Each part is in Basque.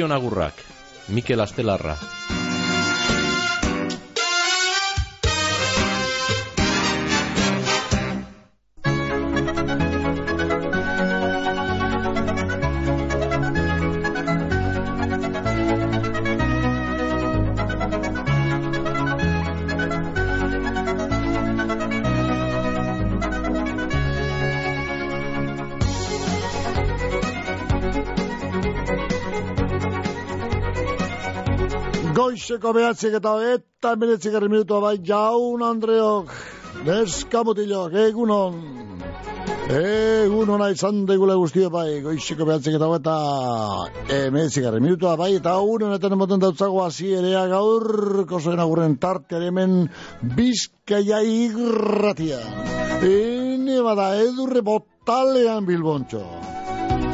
Zorion agurrak, Mikel Astelarra. Goizeko behatzik eta eta emeretzik erri minutua bai jaun Andreok, neskamutilok, egunon. Egunon izan degule guztio bai, goizeko behatzik eta eta emeretzik erri minutua bai, eta unen eten emoten dautzago hasi erea gaur, kosoen agurren tarte hemen bizkaia irratia. Ine bada edurre botalean bilbontxo.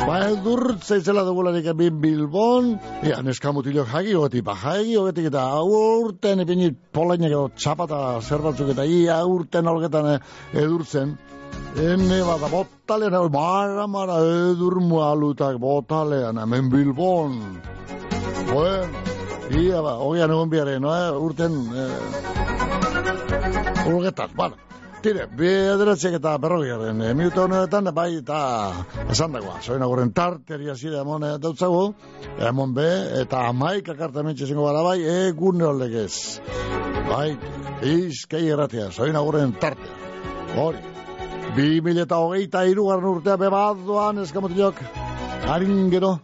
Ba, edur zeizela dugularik ebin Bilbon, ea, neska mutilo jagi hogeti, ba, jagi hogetik eta urten epini polainak edo txapata zerbatzuk eta ia urten holgetan edurtzen. Ene bada botalean, mara, mara, edur mualutak botalean, hemen Bilbon. Bueno, ia ba, hogean egon biare, no, eh, urten, eh, holgetan, bueno. Tire, bederatziak eta berrogiaren e, minutu honetan, bai, eta esan dagoa, zoin agurren tarteria zire emon e, dautzagu, emon be, eta amaik akarte mentxe zingo gara bai, egun neolegez. Bai, izkei erratia, zoin agurren tarte. Hori, bi mila eta hogeita irugarren urtea bebadoan eskamotilok, harin gero,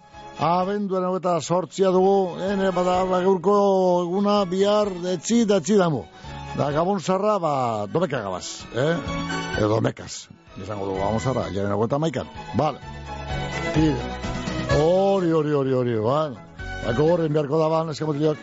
abenduan hau eta sortzia dugu, ene, bada, gaurko eguna, bihar, etzi, da etzi damu. Da, gabon zarra, ba, domeka gabaz, eh? Edo domekaz. Izango dugu, gabon zarra, jaren agueta maikan. Tire. Hori, hori, hori, hori, ba. Bako horren beharko da, ban, eskamotilok.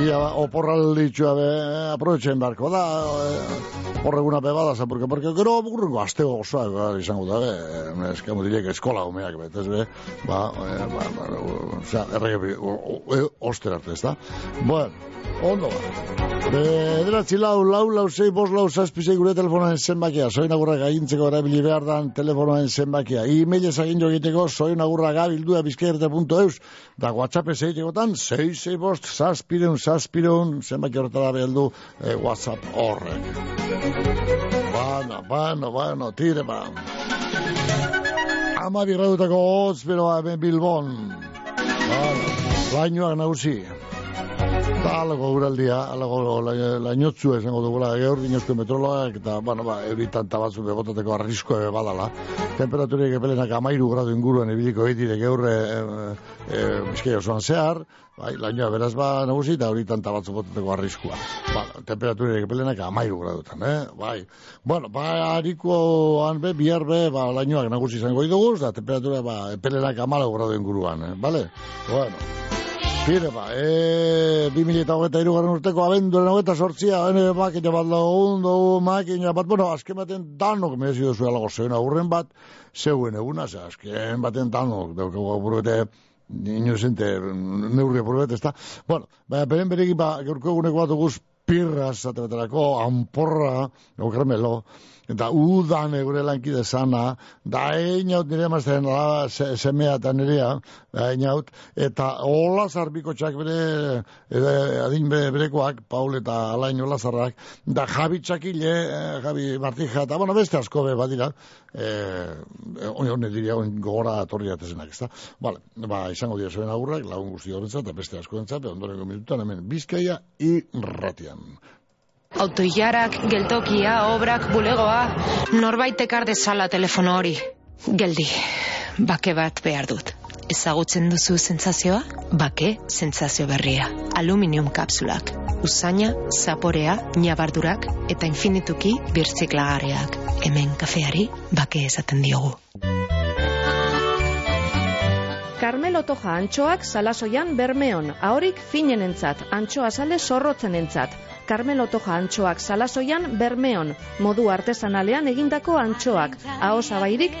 Ia, ba, oporralditxua be, eh, aprovechen beharko da, eh, horreguna be bada, porque, porque gero burrengo asteo osoa, ba, izango da, be, eskamotilek eskola umeak, betez, be, ba, eh, ba, ba, osea, errege, osterarte, ez da? Bueno, ondo ba. Bederatzi lau, lau, lau, sei, bos, lau, zazpizei gure telefonoen zenbakia. Soin agurra gaintzeko erabili behar dan telefonoen zenbakia. E-mailez agin jo egiteko, soin agurra gabildua bizkerte.eus. Da WhatsApp zeiteko tan, sei, sei, bost, zazpireun, zazpireun, zenbaki horretara beheldu eh, WhatsApp horrek. Bueno, bueno, bueno, tire ba. Ama birradutako hotz, hemen Bilbon. Bueno, bainoak nagusi. Da, alago uraldia, alago lainotzu esango dugula, gaur dinozko metroloak, eta, bueno, ba, euritan tabatzu begotateko arrisko ebe badala. Temperaturik epelenak amairu gradu inguruan ebiliko egitire gaur e, e, bizkai osoan zehar, bai, lainoa beraz ba nagusi, eta euritan tabatzu botateko arriskoa. Ba, temperaturik epelenak amairu gradutan, eh? Bai. Bueno, ba, harikoan be, bihar be, ba, lainoak nagusi izango dugu, da, temperatura, ba, epelenak amalau gradu inguruan, eh? Bale? Bueno. Tire ba, e, 2008 irugarren urteko abenduaren hogeta sortzia, ene makina bat lagun, dugu makina bat, bueno, azken baten danok mezi duzu alago zeuen aurren bat, zeuen eguna, ze, azken baten danok, daukagu apurbete, inozente, neurri apurbete, ez da? Bueno, baina, beren beregi, ba, gaurko eguneko bat duguz, pirra, zatebetarako, amporra, o karmelo, eta udan egure lankide sana, da einaut nire mazten semea eta nirea, da einaut, eta hola zarbiko txak bere, ede, adin bere, berekoak, Paul eta Alain hola zarrak, da Javi txakile, eh, Javi Martija, eta bueno, beste asko be badira, eh, hone diria, gogora atorri atezenak, ez da? Vale, ba, izango dira zuen aurrak, lagun guzti horretzat, eta beste asko entzat, ondorengo minutuan hemen, bizkaia irratian. Autoilarak, geltokia, obrak, bulegoa, norbaitek ardezala telefono hori. Geldi, bake bat behar dut. Ezagutzen duzu sentsazioa? Bake, sentsazio berria. Aluminium kapsulak. Usaina, zaporea, nabardurak eta infinituki birtziklagarriak. Hemen kafeari bake esaten diogu. Carmelo Toja antxoak salasoian bermeon, ahorik finenentzat, antxoa sale zorrotzenentzat. Carmelo Toja antxoak salasoian bermeon, modu artesanalean egindako antxoak, aho zabairik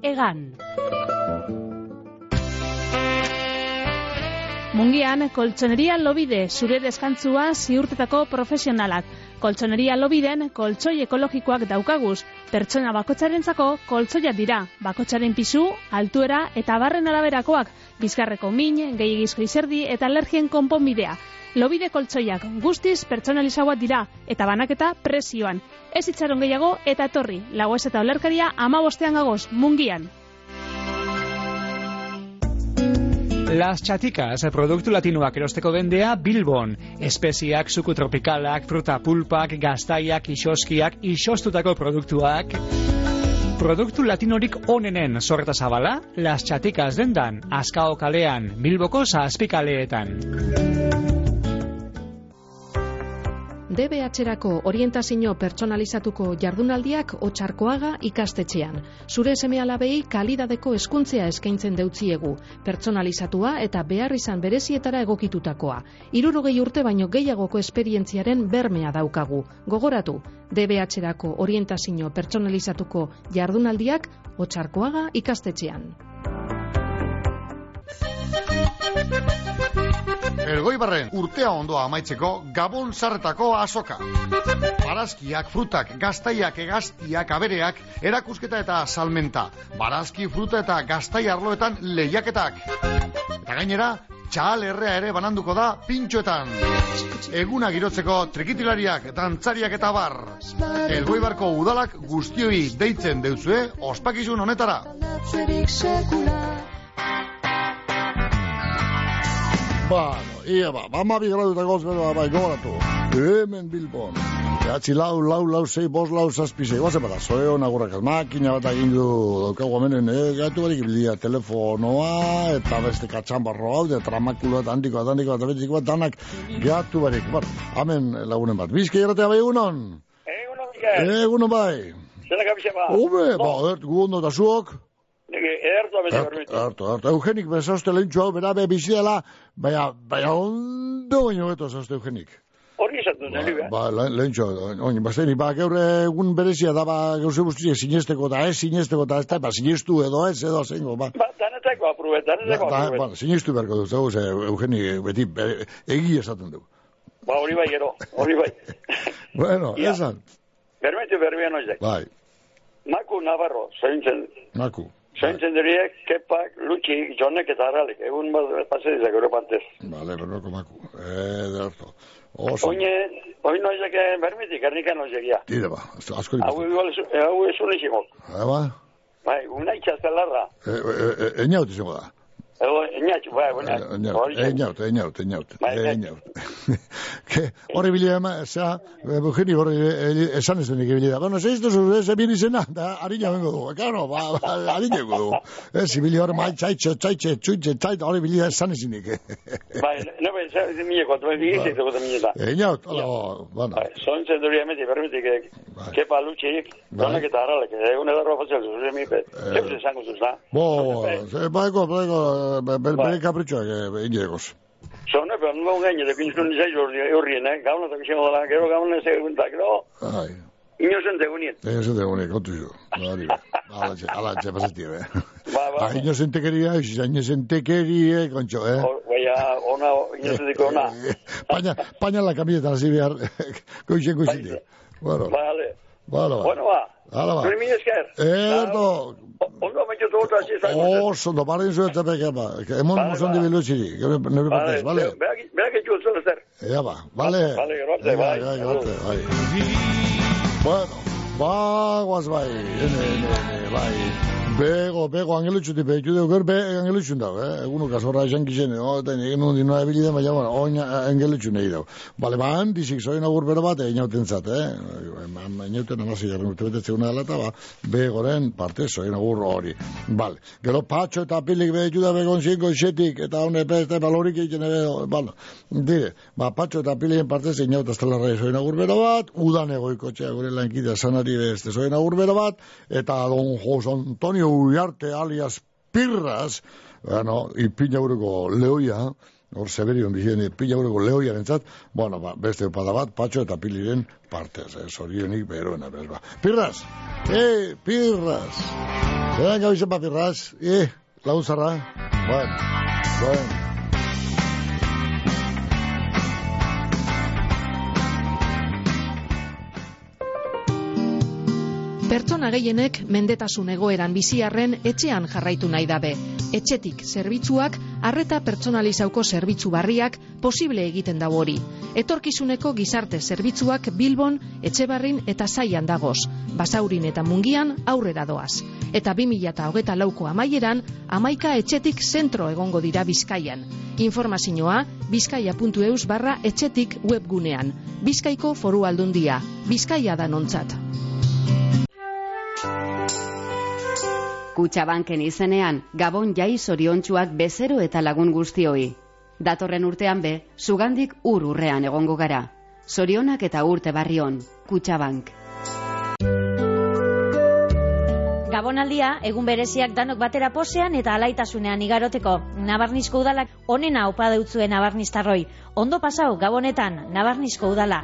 egan. Mungian, koltsoneria lobide, zure deskantzua ziurtetako profesionalak. Koltsoneria lobiden, koltsoi ekologikoak daukaguz. Pertsona bakotxarentzako koltsoiak dira. Bakotxaren pisu, altuera eta barren araberakoak. Bizkarreko min, gehiagizko izerdi eta alergien konponbidea. Lobide koltsoiak guztiz pertsonalizagoak dira eta banaketa presioan. Ez itxaron gehiago eta etorri. Lagoez eta olerkaria ama bostean gagoz, mungian. Las Chaticas, produktu latinoak erosteko dendea Bilbon. Espeziak, suku tropikalak, fruta pulpak, gaztaiak, isoskiak, isostutako produktuak. Produktu latinorik onenen sorreta zabala, Las Chaticas dendan, Azkao kalean, Bilboko zazpikaleetan. DBH-erako orientazio pertsonalizatuko jardunaldiak otxarkoaga ikastetxean. Zure seme alabei kalidadeko eskuntzea eskaintzen deutziegu, pertsonalizatua eta behar izan berezietara egokitutakoa. Irurogei urte baino gehiagoko esperientziaren bermea daukagu. Gogoratu, DBH-erako orientazio pertsonalizatuko jardunaldiak otxarkoaga ikastetxean. Elgoibarren urtea ondoa amaitzeko Gabon sarretako asoka. Barazkiak, frutak, gaztaiak, egaztiak, abereak, erakusketa eta salmenta. Barazki, fruta eta gaztai arloetan lehiaketak. Eta gainera, txal errea ere bananduko da pintxoetan. Eguna girotzeko trikitilariak, dantzariak eta bar. Elgoibarko udalak guztioi deitzen deutzue ospakizun honetara. Bueno, ia ba, bama bi gradu eta goz bero bai gogoratu. Hemen Bilbon. Behatzi lau, lau, lau, sei, bos, lau, zazpi, sei. Guazen bada, zoe hona gurrakaz. Makina bat egin du, daukagu amenen, eh, gatu barik bildia telefonoa, eta beste katxambarro hau, eta tramakulu eta handiko bat, handiko bat, betiko bat, danak gatu barik. Bar, amen lagunen bat. Bizke irratea bai egunon? Egunon, Miguel. Egunon bai. Zena gabize ba. Ube, ba, ert, ondo eta zuok. Nege, ertu abeze berbitu. Harto, harto. Eugenik bezauste lehentxu hau, bera be biziela, baina, baina ondo baino beto zauste Eugenik. Hori esatu, nire behar. Ba, le- lehentxu oin, bazteni, ba, gaur egun berezia da, ba, gauze guztiek sinesteko eta ez sinesteko eta ez da, ba, sinestu edo ez edo zengo, ba. Ba, danetako aprobet, Da, danetako da, aprobet. ba, sinestu beharko dut, zeu, ze, Eugeni, beti, be, egi esaten du. Ba, hori bai, gero, hori bai. Bueno, esan, Bermetu berbian oizek. bai, Maku Navarro, zointzen, naku. Zointzen diriek, kepak, lutxik, jonek eta haralik. Egun bat pase dizak, gero partez. Vale, berroko maku. Eh, de harto. Oso. Oine, oin oizek bermitik, ernikan oizek, ja. Tire ba, asko Hau ikusten. igual, hau ez uniximok. Eba, Bai, una itxastelarra. eh, eh, eh, eñaut izango da. Ego, eñatxu, bai, buena. Hori eñaut, eñaut, Bai, bai. eñaut. Que, horri bilia ema, zera, Eugeni horri eh, esan ez denik bilia. Bueno, zeiz duzu, ez ebin izena, da, harina bengo du. Claro, ba, ba, harina bengo du. Ez, ibili hori mai, txaitxe, txaitxe, txuitxe, txaitxe, horri bilia esan ezinik. Bai, no, bai, zer, mile, kontu, bai, bigizit, egote mineta. Eñaut, hola, bueno. Bai, zointzen duri emeti, bermitik, Bai. kepa lutxik, jonek eta haralik. Egun edarro fazel, zuzen mi, pe, zeus esango zuzna. Bo, ze, baiko, baiko, be- be- Bai. Bere kapritxoak, eh, inegoz. Zone, pero no gaine, de pinzun nizai horrien, eh? Gauna eta kixen dela, gero gauna ez egun da, gero, Ai, inozen tegunien. Egin zente honek, kontu zu. Hori, alatxe, alatxe, pasatik, eh. Ba, ba, Ah, inozentekeria, inozentekeria, kontxo, eh. Hor, baina, ona, inozen diko ona. Eh, Paña, paña la kamietan hasi behar, goixen goixetik. Bueno, Vale. bala, ba. Bueno, ba. Hala ba. Nuri mi esker. Erdo, Ondo metxo togotu hasi izango. oso, ondo, barren zuen eta peke, ba. Emon Vale, mozon ba. di bilutxiri, nire partez, vale? Berak etxu zuen zer. Ea ba, vale. Vale, gero arte, Venga, bai. bai, gero arte, bai. Bueno, ba, guaz bai, ene, ene, ene, bai. Bego, bego, angelutxuti, behitu dugu, gero, be, angelutxun dago, eh? Eguno kasorra esan gizene, oh, eta egin hundi noa ebili den, baina, bueno, oin angelutxun nahi dago. Bale, ba, handizik, zoin agur bero bat, egin hauten zat, eh? Egin hauten amazi garen urte betetzea una dela, eta ba, begoren parte, zoin agur hori. Bale, gero, patxo eta pilik behitu da begon zinko xetik, eta hone peste balorik egiten ere, bale, dire, ba, patxo eta pilik parte, egin hauten estelarra zoin agur bero bat, udan egoiko txea, gure lankidea sanari beste, zoin agur bero bat, eta don Jose Antonio Uriarte alias Pirras, bueno, ipina ureko leoia, hor Severion dizien ipina ureko leoia entzat, bueno, ba, beste pada bat, patxo eta piliren partez, eh, zorionik beroena, bez ba. Pirras, eh, Pirras, zelan gau izan ba, Pirras, eh, lauzarra, bueno, bueno. Pertsona gehienek mendetasun egoeran biziarren etxean jarraitu nahi dabe. Etxetik zerbitzuak, arreta pertsonalizauko zerbitzu barriak posible egiten dago hori. Etorkizuneko gizarte zerbitzuak Bilbon, Etxebarrin eta Zaian dagoz. Basaurin eta Mungian aurrera doaz. Eta 2008 lauko amaieran, amaika etxetik zentro egongo dira Bizkaian. Informazioa bizkaia.eus barra etxetik webgunean. Bizkaiko foru aldundia. Bizkaia da nontzat. Kutxabanken izenean, Gabon jai zoriontsuak bezero eta lagun guztioi. Datorren urtean be, sugandik ur urrean egongo gara. Zorionak eta urte barrion, Kutxabank. Gabonaldia, egun bereziak danok batera posean eta alaitasunean igaroteko. Nabarnizko udalak onena opa deutzuen nabarniztarroi. Ondo pasau, Gabonetan, Nabarnizko udala.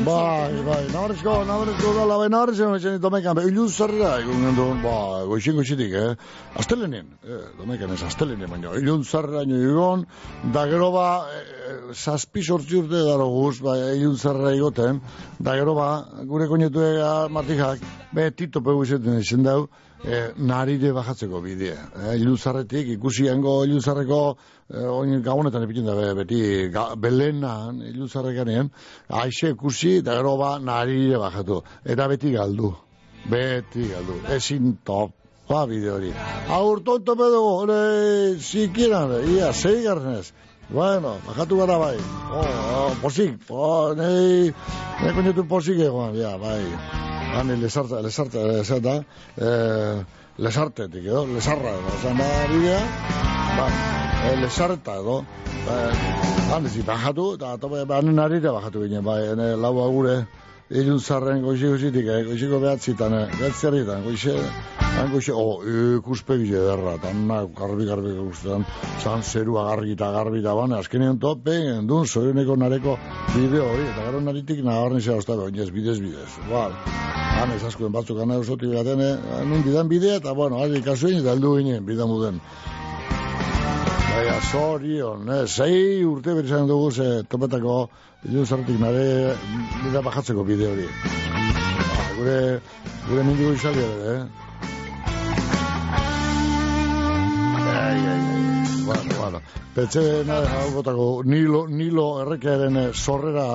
Bai, bai, nabarrizko, nabarrizko dala, bai, nabarrizko, etxen domekan, bai, iluz zarrera, egun gendu, ba, goixin goxitik, eh, astelenen, eh, domekan ez astelenen, baina, iluz zarrera nio egon, da gero ba, eh, zazpi sortzi urte daro guz, ba, iluz zarrera igoten, da gero ba, gure konetu ega martijak, be, tito pegu izaten izan dau, eh, narire bajatzeko bidea. Eh, iluzarretik, ikusi hango iluzarreko, eh, oin gabonetan epiten da, be- beti, ga, belenan, iluzarrekanean, aixe ikusi, da gero ba, narire bajatu. Eta beti galdu. Beti galdu. Ezin top. Ba, bide hori. Aur tonto pedo, ore, zikieran, ia, zei garnez. Bueno, bajatu gara bai. Oh, oh, posik, oh, nei, nei konetu posik egoan, ja, bai. Hani, lesarta, lesarta, lesarta, eh, lesartetik edo, lesarra, edo, esan da bidea, ba, eh, lesarta edo, eh, hani, zi, bajatu, eta tope, ba, hanen arire bajatu ginen, bai, ene, lau agure, ilun zarren goixe goxitik, eh, goixeko behatzitan, eh, behatzerritan, goixe, han goixe, oh, ikuspegi ederra, eta na, garbi, garbi, guztetan, zan zerua garbi eta garbi eta bane, azkenean tope, dun, zorioneko nareko bideo hori, eta gero naritik nabarni zera oztabe, oinez, bidez, bidez, bal, han ez askoen batzuk gana usoti baten, eh, nun bidan bidea, eta bueno, ari kasuen, eta heldu ginen, bidan muden. Baina, zorion, eh, zei urte berizan dugu, ze topetako, ilun zarretik nare, bida bajatzeko bide hori. Ba, gure, gure mindigo izaldi ere, eh? Ai, ai, ai. Bueno, bueno. Petxe hau botako nilo, nilo errekearen eh, sorrera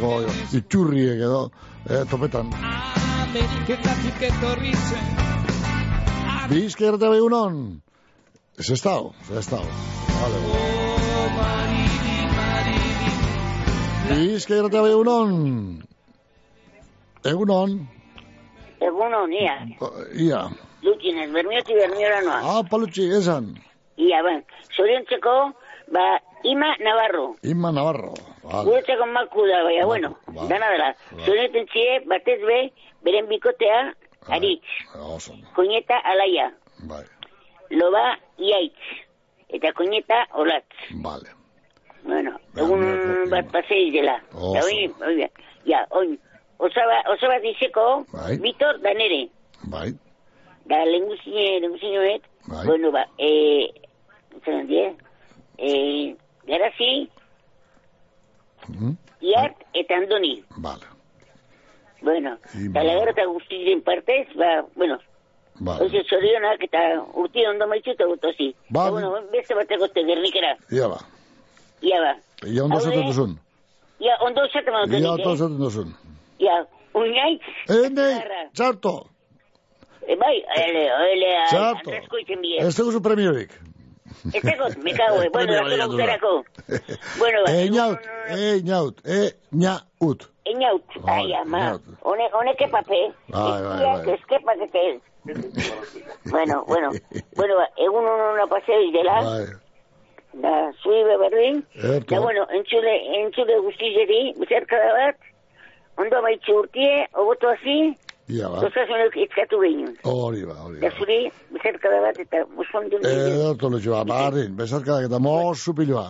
go, iturriek edo eh, topetan. Ameriketatik etorritzen Bizka erte begunon? Ez ez dao, ez ez dao. Vale. Bizka erte begunon? Egunon? Egunon, ia. Ia. Lutxinez, bermioti bermiora noa. Ah, palutxi, esan. Ia, ben, zoriontzeko, ba, Ima Navarro. Inma Navarro. Vale. Guretzako maku da, baina, bueno, dana dela. Zoriontzen txie, batez be, beren bikotea, aritz. Oso. Koñeta alaia. Bai. Loba iaitz. Eta koñeta olatz. Vale. Bueno, egun bat paseiz dela. Oso. Oin, ja, oin. Osaba, osaba dizeko, Bai. Vitor Danere. Bai. Da, lenguzine, lenguzinoet, Bai. bueno, ba, eh, zer die, eh, garazi, Mhm. iart eta andoni. Vale. Bueno, eta lagero eta guztiren partez, ba, bueno, Vale. oize zorionak eta urti ondo maitxu eta gutozi. Ba, Ba, bueno, beste bateko te gernikera, Ia ba. ia ba. Ia ondo zaten duzun. Ia, ondo zaten dut, Ia ondo eh? zaten duzun. Ia, unaitz, Ene, txarto. E, bai, ele, ele, Txarto. Ez dugu zu premiorik. Ez tegot, me cago, eh. bueno, da. gauterako. Bueno, ba, Eñaut, eñaut, eñaut. Eñaut, ai, ama. Hone, hone que pape. Bai, bai, Eskia, bai. esque pakete. bueno, bueno, bueno, egun hona pasei dela. Bai. Da, zui beberdin. Da, bueno, entzule, entzule guztizeri, zerka da bat, ondo amaitzu urtie, oboto hazi, Ia, ba. dozazunok itzkatu behin. Hori ba, hori ba. zuri, zerka da bat, eta musondu Ederto lotxoa, barrin, besarkadak eta mozu piloa.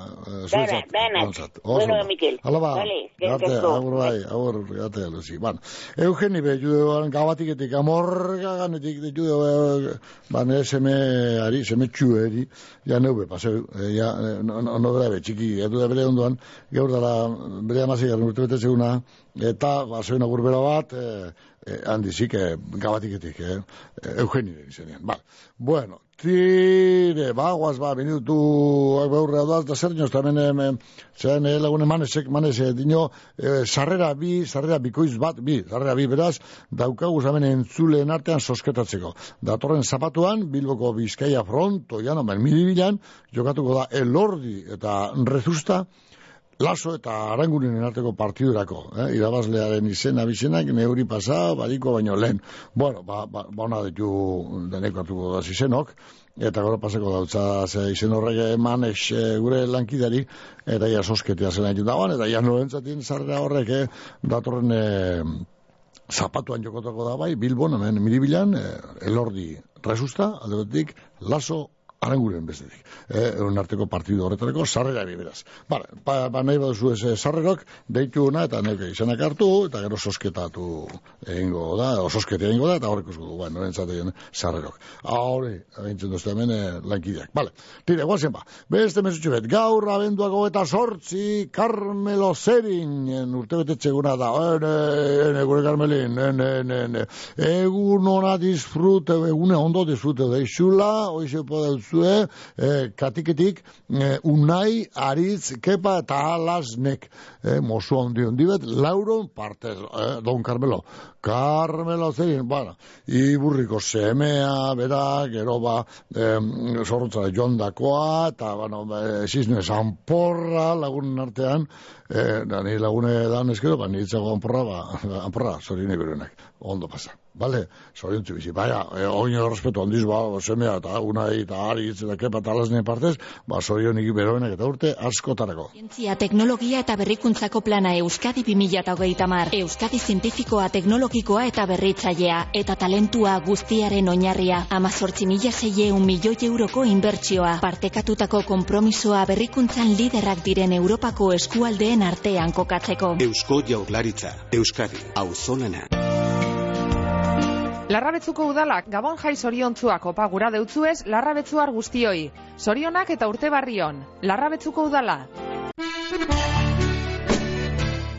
danak. ontzat. Oso Bueno. Mikel. Hala ba, Vale, garte, asko. agur bai, agur, garte, luzi. Bueno, Eugeni be, judeoan gabatiketik, amorga ganetik, de judeo, ba, nire semeari, seme txueri, ja neube, paseu, eh, ja, no, no, no txiki, edu da bere ondoan, gaur dara, bere amazik, garen urte bete zeguna, eta, ba, agurbera bat, eh, eh, handizik, eh, gabatiketik, eh, Eugeni izenean. Ba, bueno, tire, bagoaz, ba, minutu, beurre doaz, da zer nioz, hemen, hemen, zean, eh, lagune manesek, manese, dino, eh, sarrera bi, sarrera bikoiz bat, bi, sarrera bi, beraz, daukaguz hemen entzuleen artean sosketatzeko. Datorren zapatuan, Bilboko Bizkaia fronto, jano, ben, milibilan, jokatuko da elordi eta rezusta, Laso eta Arangunen arteko partidurako, eh? irabazlearen izena bizenak neuri pasa, badiko baino lehen. Bueno, ba, ba, ba ona ditu deneko hartuko da izenok, eta gero pasako dautza ze izen horrek eman ex, eh, gure lankidari, eta ia sosketea zena ditu dagoan, eta ia norentzatien zarra horrek, eh, datorren eh, zapatuan jokotako da bai, Bilbon, hemen miribilan, eh, elordi resusta, aldebetik, laso aranguren bestetik. Eh, euren arteko partidu horretareko sarrera beraz. Vale, ba, ba nahi baduzu ez eh, sarrerok, deitu ona eta neke izanak hartu, eta gero sosketatu egingo da, o soskete egingo da, eta horrek usko du, bueno, norentzatien sarrerok. Ahore, agintzen duzte hemen eh, lankideak. Vale, tire, guazen ba. Beste mesutxu bet, gaur abenduako eta sortzi, Carmelo Zerin, urte betetxeguna da, ene, ene, gure Carmelin, ene, ene, ene. Egun ona disfrute, egune ondo disfrute deixula, hoize podautzu duzue, eh, katiketik, eh, unai, aritz, kepa eta alasnek, eh, mozu handi handi bet, lauron partez, eh, don Carmelo. Carmelo zein, bueno, iburriko semea, bera, gero ba, eh, zorrotzara jondakoa, eta, bueno, eh, zizne zanporra lagunen artean, eh, da ni lagune dan eskero, ba, nitzago anporra, ba, anporra, zorine berenak, ondo pasa. Vale, zoriontzu bizi, baina, e, oino respeto handiz, ba, semea eta unai eta aritz eta kepa eta alasne partez, ba, zorionik beroenak eta urte askotarako. Zientzia, teknologia eta berrikuntzako plana Euskadi 2008 mar. Euskadi zientifikoa, teknologikoa eta berritzailea, eta talentua guztiaren oinarria. Amazortzi mila zeieun milioi euroko inbertsioa. Partekatutako konpromisoa berrikuntzan liderrak diren Europako eskualdeen artean kokatzeko. Eusko Jaurlaritza, Euskadi, auzolana. Larrabetzuko udalak Gabon jai zoriontzuak opa gura deutzuez larrabetzuar guztioi. Zorionak eta urte barrion. Larrabetzuko udala.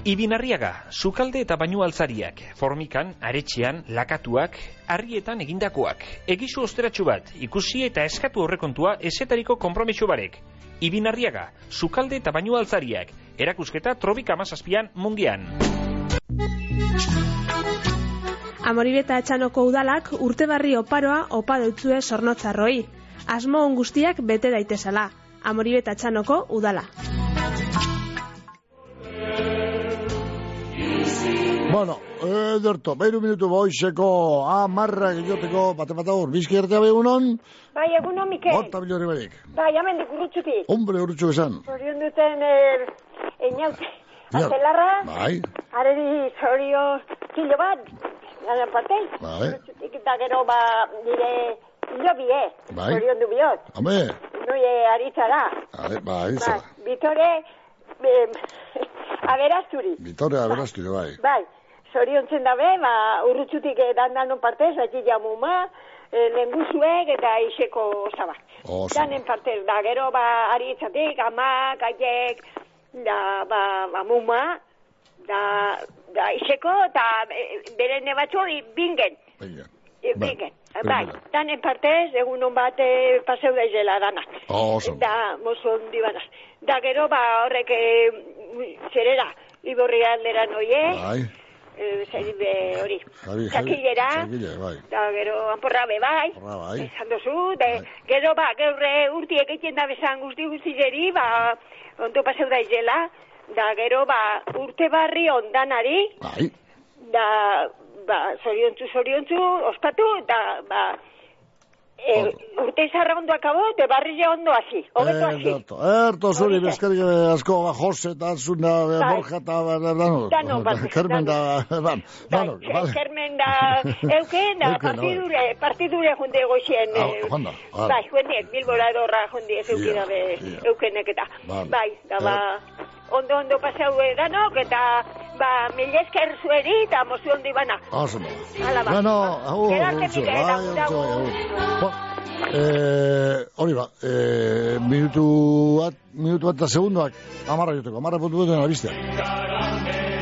Ibinarriaga, sukalde eta bainu altzariak, formikan, aretxean, lakatuak, harrietan egindakoak. Egizu osteratxu bat, ikusi eta eskatu horrekontua esetariko kompromiso barek. Ibinarriaga, sukalde eta bainu altzariak, erakusketa trobik amazazpian Amoribeta etxanoko udalak urte barri oparoa opa deutzue sornotzarroi. Asmo on guztiak bete daitezala. Amoribeta etxanoko udala. Bueno, ederto, beiru minutu boixeko amarra giloteko bate bat agur, bizki ertea begunon, Bai, egunon, Mikel. bota bilori berik. Bai, hemen urrutxutik. Hombre, urrutxu besan. Zorion duten, eh, einaut, Ja. azelarra, Bai, areri zorio kilo bat, gana parte. bai, Urrutxutik eta gero, ba, nire hilo bie, Bai. zorion du biot. home, Nuie aritzara. bai, bai, Bai, zara. bitore, eh, aberazturi. Vitoria aberaztu jo, bai. Bai, zorion zen dabe, ba, urrutxutik dan danon partez, ati jamuma, eh, lenguzuek eta iseko zaba. Oso. Danen partez, da gero, ba, aritzatik, amak, aiek, da, ba, amuma, da, da iseko, eta eh, bere nebatxo, bingen. Venga. E, Bai, Bingen, bai. bai, danen partez, egun hon bat paseu daizela danak. Oso. Da, mozo hondi. Da gero, ba, horrek, e, zerera, iborri aldera noie, Bai, e, zer, be, hori, txakile, bai. da gero anporra be bai, Horra, bai. esan dozu, de, gero ba, geurre urtiek egiten da bezan guzti guztizeri, ba, ondo paseu da izela, da gero ba, urte barri ondanari, Bai. da, ba, zoriontzu, zoriontzu, ospatu, da, ba, e, urte izarra ondo akabo, de barri ja ondo hasi, hobeto hasi. Erto, erto zuri bezkarik eh, asko, ba, Jose eta Zuna, Bai. Borja eta ba, da, dano. Dano, bai, Carmen da, ban, dano, Bai, vale. Kermen da, euken, da, partidure, partidure junde goxien, Ah, eh, bai, juende, bilbora edorra junde ez eukin Ia, dabe, ia. eukenek eta, bai, da, ba, ondo ondo pasau danok, eta, ba, mil esker zueri, eta mozu ondo ibana. Oso, no. Hala ba. Bueno, agur. agur. Bo, Eh, hori ba, eh, minutu bat, minutu bat eta segundoak, amarra joteko, amarra puntu duten albistea.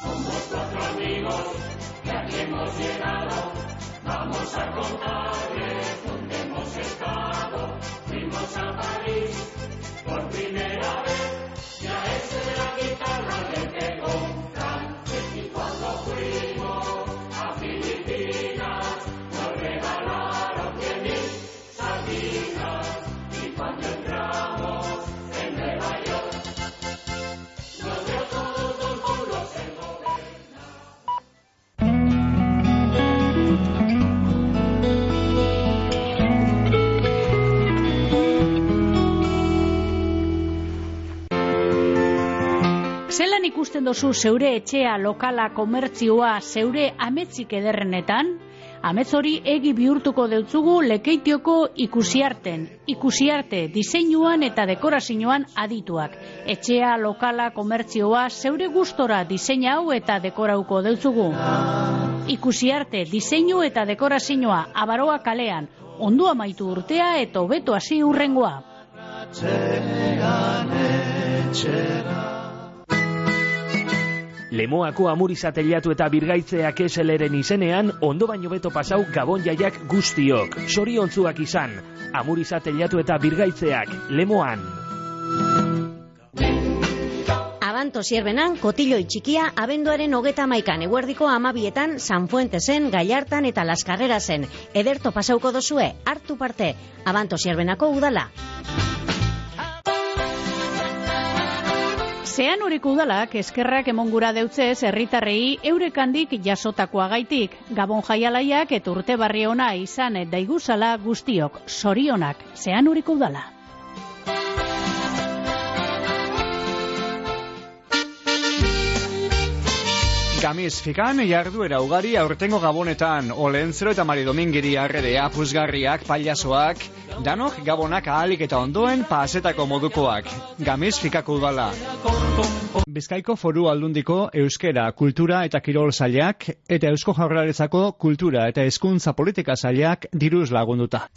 Somos cuatro amigos que aquí hemos llegado, vamos a compadre donde hemos estado, vimos a París. Dozu zeure etxea, lokala, komertzioa, zeure ametzik ederrenetan? Amets hori egi bihurtuko deutzugu lekeitioko ikusiarten. Ikusiarte, diseinuan eta dekorazioan adituak. Etxea, lokala, komertzioa, zeure gustora diseina hau eta dekorauko deutzugu. Ikusiarte, diseinu eta dekorazioa, abaroa kalean. Ondo amaitu urtea eta hobeto hasi urrengoa. Lemoako amuriza eta birgaitzeak eseleren izenean, ondo baino beto pasau gabon jaiak guztiok. Soriontzuak izan, amuriza eta birgaitzeak, lemoan. Abanto sierbenan, kotilloi txikia, abenduaren hogeta maikan, eguerdiko amabietan, San Fuentesen, Gallartan eta Las Carrerasen. Ederto pasauko dozue, hartu parte, Abanto sierbenako udala. Zean horiko udalak eskerrak emongura deutzez herritarrei eurekandik jasotakoa gaitik. Gabon jaialaiak eta urte barri ona izan daiguzala guztiok. Sorionak, zean horiko udala. Gamiz fikan jarduera ugari aurtengo gabonetan, Olentzero eta Mari Domingiri arredea, puzgarriak, paliasoak, danok gabonak ahalik eta ondoen pasetako modukoak. Gamiz fikako udala. Bizkaiko foru aldundiko euskera, kultura eta kirol zailak, eta eusko jaurlaritzako kultura eta hezkuntza politika zailak diruz lagunduta.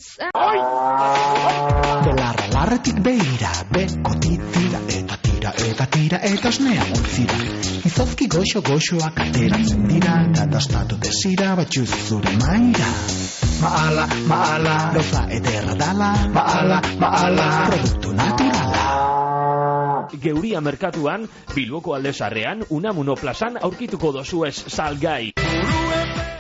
Belarra larretik beira, beko titira eta tira eta tira eta osnea untzira. Izozki goxo goxoak ateratzen dira, eta dastatu desira batxuz zure maira. Maala, maala, gauza ederra dala, maala, maala, produktu naturala. Geuria merkatuan, Bilboko aldezarrean, Unamuno plazan aurkituko dozuez salgai.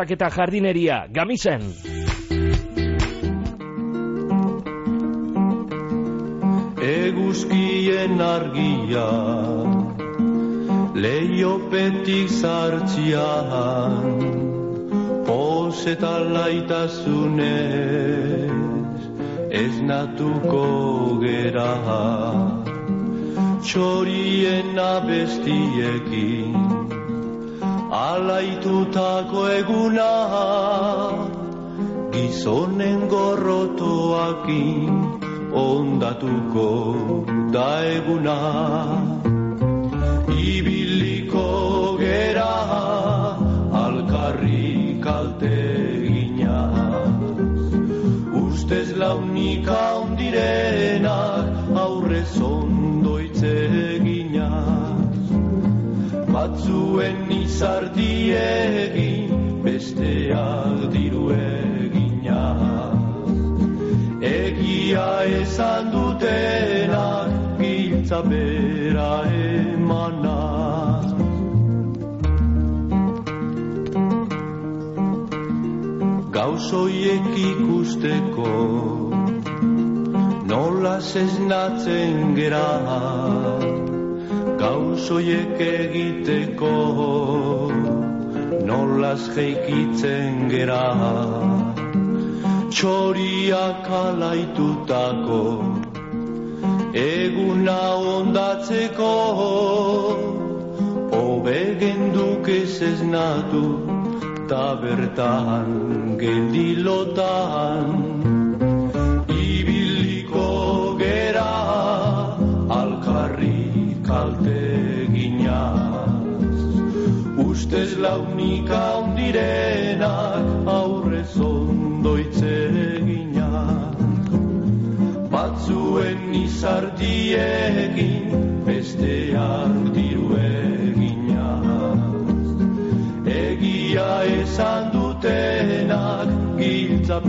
trabiesak eta jardineria, gamizen. eguzkien argia leiopetik zartzian pos eta laitasunez ez natuko gera txorien abestiekin alaitutako eguna gizonen gorrotoakin ondatuko da eguna. Ibiliko gera alkarri kalte ustez launika ondirenak aurrez ondoitze ginaz batzuen izardiegin besteak diru eginaz egia esan dutenak giltza bera emanaz gauzoiek ikusteko nola zeznatzen gera gauzoiek egiteko nola jeikitzen gera. Txoriak alaitutako eguna ondatzeko obegen dukez ez natu ta bertan geldilotan ustez launika ondirenak aurrez ondoitze ginaz batzuen izartiekin besteak diru egia esan dutenak giltza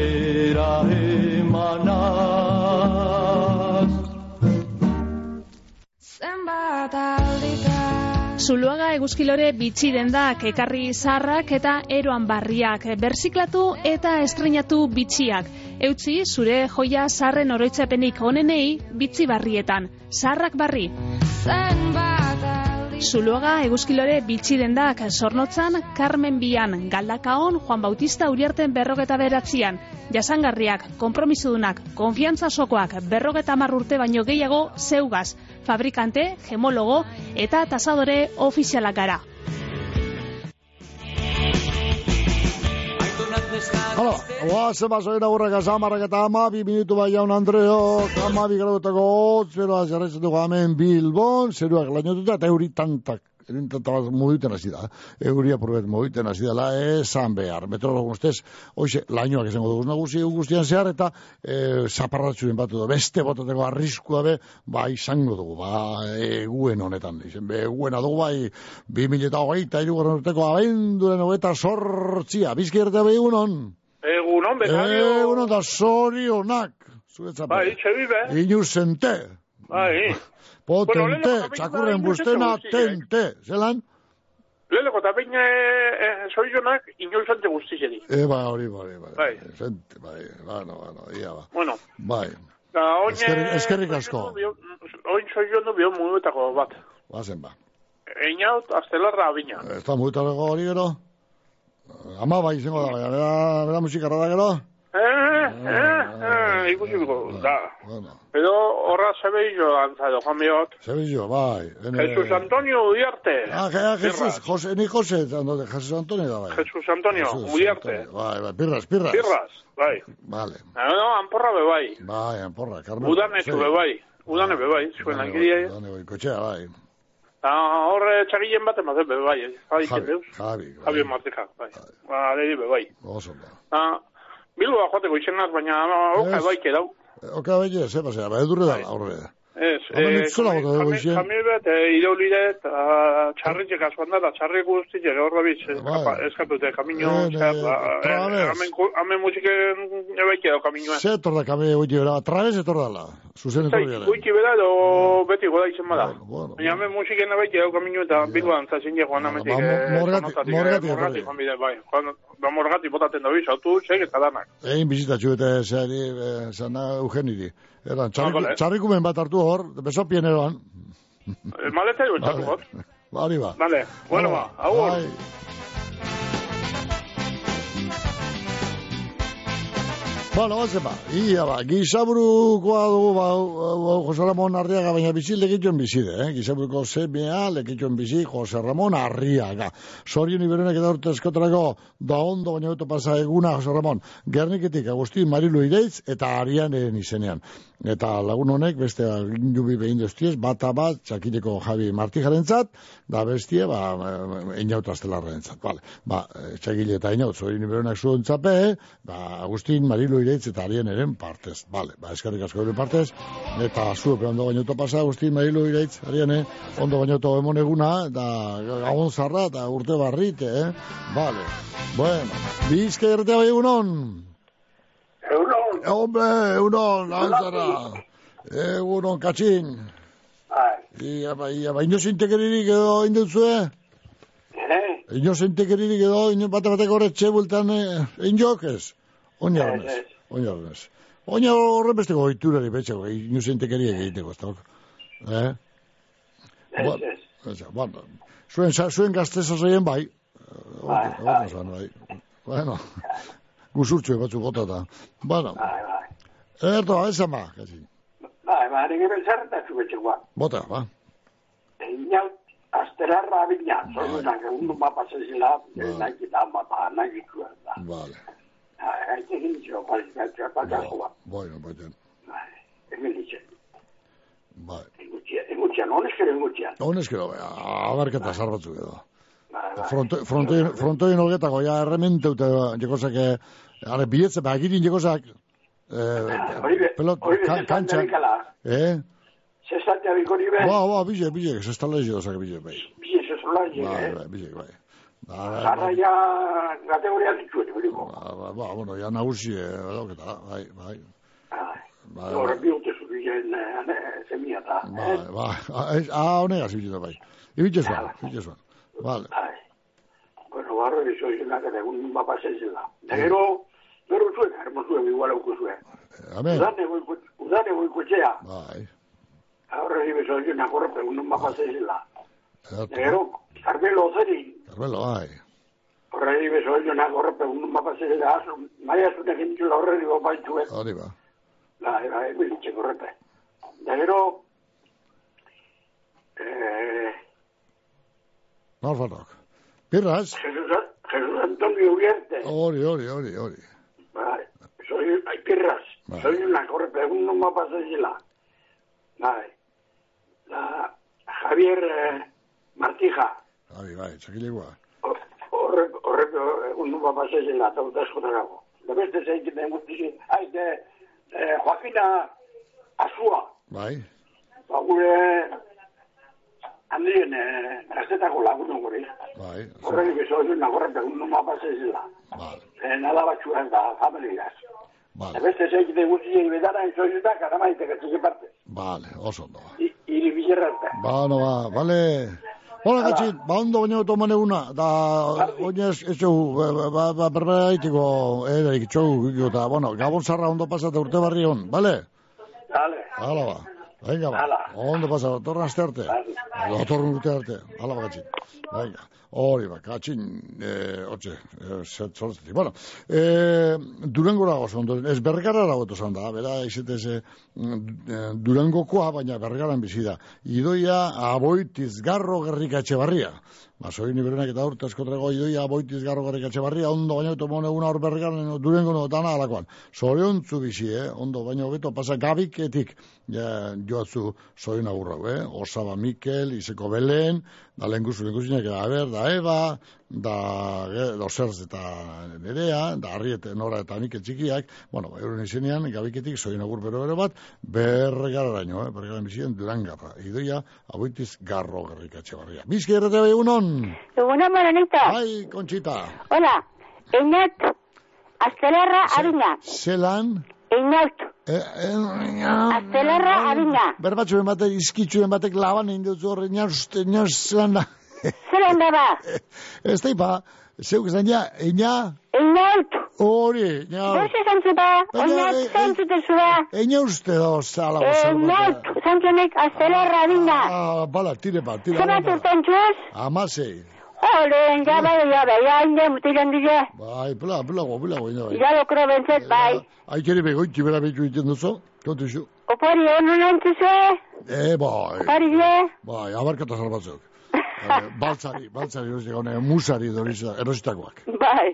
giltzapera emanaz. Zenbat Zuluaga eguzkilore bitxi dendak ekarri zarrak eta eroan barriak, berziklatu eta estrenatu bitxiak. Eutzi zure joia zarren oroitzapenik onenei bitxi barrietan, zarrak barri. Zuluaga eguzkilore bitxi dendak zornotzan, Carmen Bian, Galdakaon, Juan Bautista Uriarten berrogeta beratzian, jasangarriak, kompromisudunak, konfiantza sokoak, berrogeta hamar urte baino gehiago zeugaz, fabrikante, gemologo eta tasadore ofizialak gara. Hala, oaze basoira urrak azamarrak eta ama, bi minutu bai jaun Andreo, ama bi gradutako hotz, beroa jarraitzen dugu hemen Bilbon, zeruak lainotuta eta euri tantak, tanta bat mugiten hasi da, euria probet mugiten hasi dela, esan behar, meteorologo ustez, hoxe, lainoak esango dugu nagusi guztian zehar, eta e, zaparratzuen bat edo, beste botateko arriskua be, ba, izango dugu, ba, eguen honetan, izen, be, eguena dugu, bai, 2000 eta hogeita, irugarren urteko abenduren hogeita sortzia, bizkiertea behunon. Egunon, bekario. Egunon da zorionak. Zuretzat. Bai, itxe bibe. Inuzente. Bai. Potente, Bueno, txakurren kapitula bustena, tente. Zelan? Leleko, eta baina e, soizonak inoizante guztizeri. E, ba, hori, ba, hori, ba. Bai. Zente, bai, bano, bano, ia, ba. Bueno, Bai, da, oin... Eskerrik- eskerrik asko. Oin soizonu bio muetako bat. bazen ba. Einaut, astelarra abina. Ez da mugitarako hori gero? Ama bai izango da, bera, bera musikarra da gero? Eh, eh, eh, ikusiko, da. Edo horra zebeillo dantzado, Juan Biot. Zebillo, bai. ene- Jesus Antonio Uriarte. Ah, ah, Jesús, José, ni José, no, de Jesús Antonio da, bai. Jesus Antonio. Antonio, Bai, bai, pirras, pirras. Pirras, bai. Vale. Ah, No, anporra be bai. Bai, anporra, Carmen. Udanetu be bai. Udane be bai, zuen langiria. Udane bai, kotxea, bai. Ah, horre txagilen bat ematen be bai. Javi, Javi, Javi, Martija, bai. Ba, be bai. oso da. Ah, Bilboa joateko izenaz, baina oka Ez. bai kedau. Oka belle, ze pasea, ba, edurre da, aurre. Ez, eh, ez kami- bota dugu kami- izien. Kami bat, eh, iraulire eta txarritxek askoan da, txarrik guztiak hor da bitz, eskatute, kamino, Eh, zer, eh, eh, hemen hemen musiken ebaiki edo kaminoa. Ze etor da kame oiti bera, trabez etor dala, zuzen etor Zai, bera. goiti bera edo beti goda izen bada. Baina hemen musiken ebaiki edo kamino eta bingo dantzazin je joan amentik. Ba, mo- morgati- morgati eh, morgati joan bai. Joan, ba, morgati botaten da biz, autu, zeg eta danak. Egin bizitatxu eta zari, eh, zana Eugeniri. Eran, txarriku, Ah, vale. bat hartu hor, besopien eroan. Eh, Maleta jo, txarru got. Hori ba. Vale, bueno ba, agur. Bueno, oze ba, ia ba, gizaburukoa dugu, ba, ba, Jose Ramon Arriaga, baina bizi lekituen bizide, eh? Gizaburuko zemea lekituen bizi Jose Ramon Arriaga. Sorion iberenek eta urte eskotarako, da ondo baina beto pasa eguna Jose Ramon. Gerniketik, Agustin Marilu Ireitz eta Arianen izenean. Eta lagun honek, beste indubi behin doztiez, bata bat, txakileko Javi Martijarentzat, da bestie, ba, inaut astelarrentzat, vale. Ba, eh, txakile eta inaut, zorin iberenak zuen tzape, ba, Agustin Marilu Ireitz eta Arien eren partez, vale. Ba, eskarrik asko ere partez, eta zuepe ondo bainoto pasa, Agustin Marilu Ireitz, Ariene, ondo bainoto emon eguna, da gabon zarra, eta urte barrite, eh? Vale. Bueno, bizka erretea bai egunon. Egunon. Hombre, egunon, lanzara. Egunon, katxin. Ia, ba, ia, ba, inozintekeririk edo induzue? Eh? Inozintekeririk edo, ino bate bateko horretxe bultan eh, Oinarrenez, oinarrenez. Oina horren besteko oiturari betxeko, inozintekeriak egiteko, ez dauk. Eh? Ez, ez. Ez, bueno, zuen, zuen gazteza zeien bai. Bai, Bai, bai. Bueno, guzurtxue batzu gota da. Bueno, Bai, bai. erdo, ez ama, katxin. Bai, ba, nire bezarretatu betxekoa. Bota, ba. Inau, astelarra bina, zorunak egun mapa zezila, nahi eta mapa nahi ikua da. Vale. Gaite egin zio, kualifikazioa patakoa. Bueno, baina. Hemen ditzen. Bai. Engutxian, honezkero engutxian. Honezkero, abarketa zar batzuk edo. Bai. Fronto- frontoin olgetako, ja, erremente ute, jekozak, are, bietze, ba, egirin jekozak, eh, pelot, hori be, ka- zesantea kantxak, bikala. eh? Zesantea bikori be, Ba, ba, bile, bile, ez ez talde jekozak, bile, bai. bie zesola, Bai, eh? bai, bile, bai. Ba, bai, Zarra bai. ja, kategoria dituen, beriko. Ba, ba, ba, bueno, ja nagusi, eh, dauketa, bai, bai. Bai, Hor, bai, bi urte zurien zemia da. bai, bai, ah, ez- ah, honegaz, ibile, bai. Ibile zuan, ibile zuan. Vale. Bueno, barro izo izenak eta egun mapa zezela. Da gero, gero zuen, hermo zuen, igual auko zuen. Amen. Udane txea. Bai. Ahora ibe zo izenak horrepe, egun mapa zezela. Da gero, Carmelo Zeri, Carmelo, bai. horre ibe zo izenak horrepe, egun mapa zezela. Azu, maia zuen egin txula horre ibe baituen. Hori ba. Da, era, ebe ditxek horrepe. Da gero, eh, Nor farrok. Pirras? Jesus, Jesus Antonio Ubierte. Hori, hori, hori, hori. Bai, soy, hay pirras. Bai. Soy una corre, un mapa zezela. Bai. La Javier eh, Martija. Bai, bai, txakilegua. Horrek, horrek, un mapa zezela, eta uta eskotarako. Da beste zeikin den guztizi, hai, de, eh, Joaquina Azua. Bai. Ba, gure handien eh, gaztetako lagunen gure. Bai. Horrek, beso, una corre, un mapa zezela. Vale. Eh, nada batxuan da, familias. Vale. Da beste zeikin den guztizi, bedara, izo izuta, karamaite, gatzik parte. Vale, oso ondo. Iri bilerrarte. Ba, no, ba, vale. Hola, gatxin, ba, ondo baino toman eguna, da, oinez, ez txau, ba, ba, ba, berbera itiko, edaik, txau, eta, bueno, gabon zarra ondo pasate urte barri hon, bale? Dale. Hala ba, venga ba, ondo pasa, torren aste arte, torren urte arte, hala ba, gatxin, venga. Hori ba, katxin, eh, otxe, eh, zet. Bueno, eh, Durangora oso ondo, ez bergara dago eto zan da, bera, izetez, eh, eh, Durangokoa, baina bergaran bizi da. Idoia aboitiz garro gerrikatxe barria. Ba, soin iberenak eta urte askotrego idoia aboitiz garro gerrikatxe barria, ondo baina eto mone eguna hor bergaran, Durango no dana alakoan. Zorion bizi, eh, ondo baina hobeto pasa gabiketik, ja, joatzu soin agurra, eh? Osaba Mikel, Iseko Belen, da lenguzu lenguzinak, da ber, da Eva, da, eh, da Oserz eta Nerea, da Arriete Nora eta Mikel txikiak, bueno, euren izenean, gabiketik soin agur bero bero bat, berregararaino, eh? Berregaran bizien durangarra. Idoia, aboitiz garro garrikatxe barria. Bizki errate bai egunon? Egunon, Maranita. Bai, Conchita. Hola, Eñat, Astelarra, Arina. Zelan? Eñat, Eh, eh, Astelarra, Arina. Berbatxuen batek, izkitxuen batek laban egin dut horre, naust, naust, zelan da. Ba? Ez da ipa, zeuk esan ja, eina, Eñat. hori, ina, Gorxe zantzu ba? Eñat, zantzu tezu ba? eina uste da, zala, zala, Eñat, zantzunek, Astelarra, Arina. Ah, bala, tire ba, tire Zebat ba. urten txuz? Amasei. Ole, ja bai, ja bai, ja inde mutilen dide. Bai, pela, pela, pela, pela, bai. Ja lokro bentzet, bai. Aikeri bego, txibera betu iten duzu, kontu zu. Opari honu nantzuze? Eh, bai, Opari ze? bai, abarkata salbatzuk. Eh, baltzari, baltzari, erosik, hone, musari doriz- erositakoak. Bai.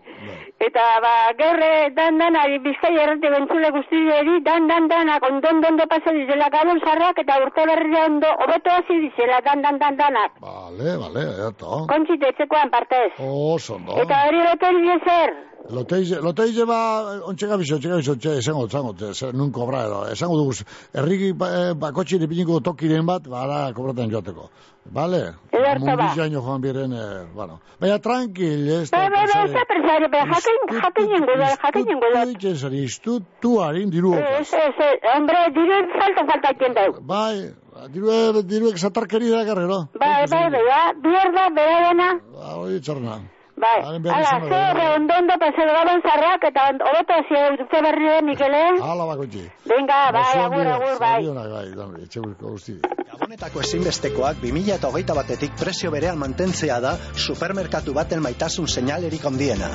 Eta ba, gaur eh, dan dan bizkai errate bentzule guztileri dan dan danak ondon dondo pasa dizela gabon sarrak eta urte berria ondo hobeto hasi dizela dan dan dan danak. Vale, vale, eto. Kontxite etxekoan partez. Oso, ondo. Eta hori lotel zer. Loteize, loteize ba, ontxe gabizo, ontxe gabizo, ontxe, esango, esango, esango, nun kobra edo, esango dugu, erriki ba, eh, bakotxi dipiniko tokiren bat, bara, kobraten joateko. Vale? Ederto ba. Mundizaino joan biren, eh, bueno. Baina, tranquil, ez Bai, bai, bai, ez da presari, bai, jakin, jakin jengo da, jakin jengo da. Ditzen zari, iztu, tu harin, diru okaz. Ez, ez, hombre, diru falta falta iten dau. Bai, diru, diruek zatarkeri da garrero. Bai, bai, bai, ja, bierda, berarena. Ba, hori txarna. Bai, Haren behar ala, izan da, zer, bai. Ondo ondo paseo gabon zarrak eta hobeto hasi urte berria, Mikele. Hala bakotxi. Venga, bai, agur, agur, bai. zorionak, bai, dame, etxe burko guzti. Gabonetako ezinbestekoak 2008 batetik presio berean mantentzea da supermerkatu baten maitasun seinalerik ondiena.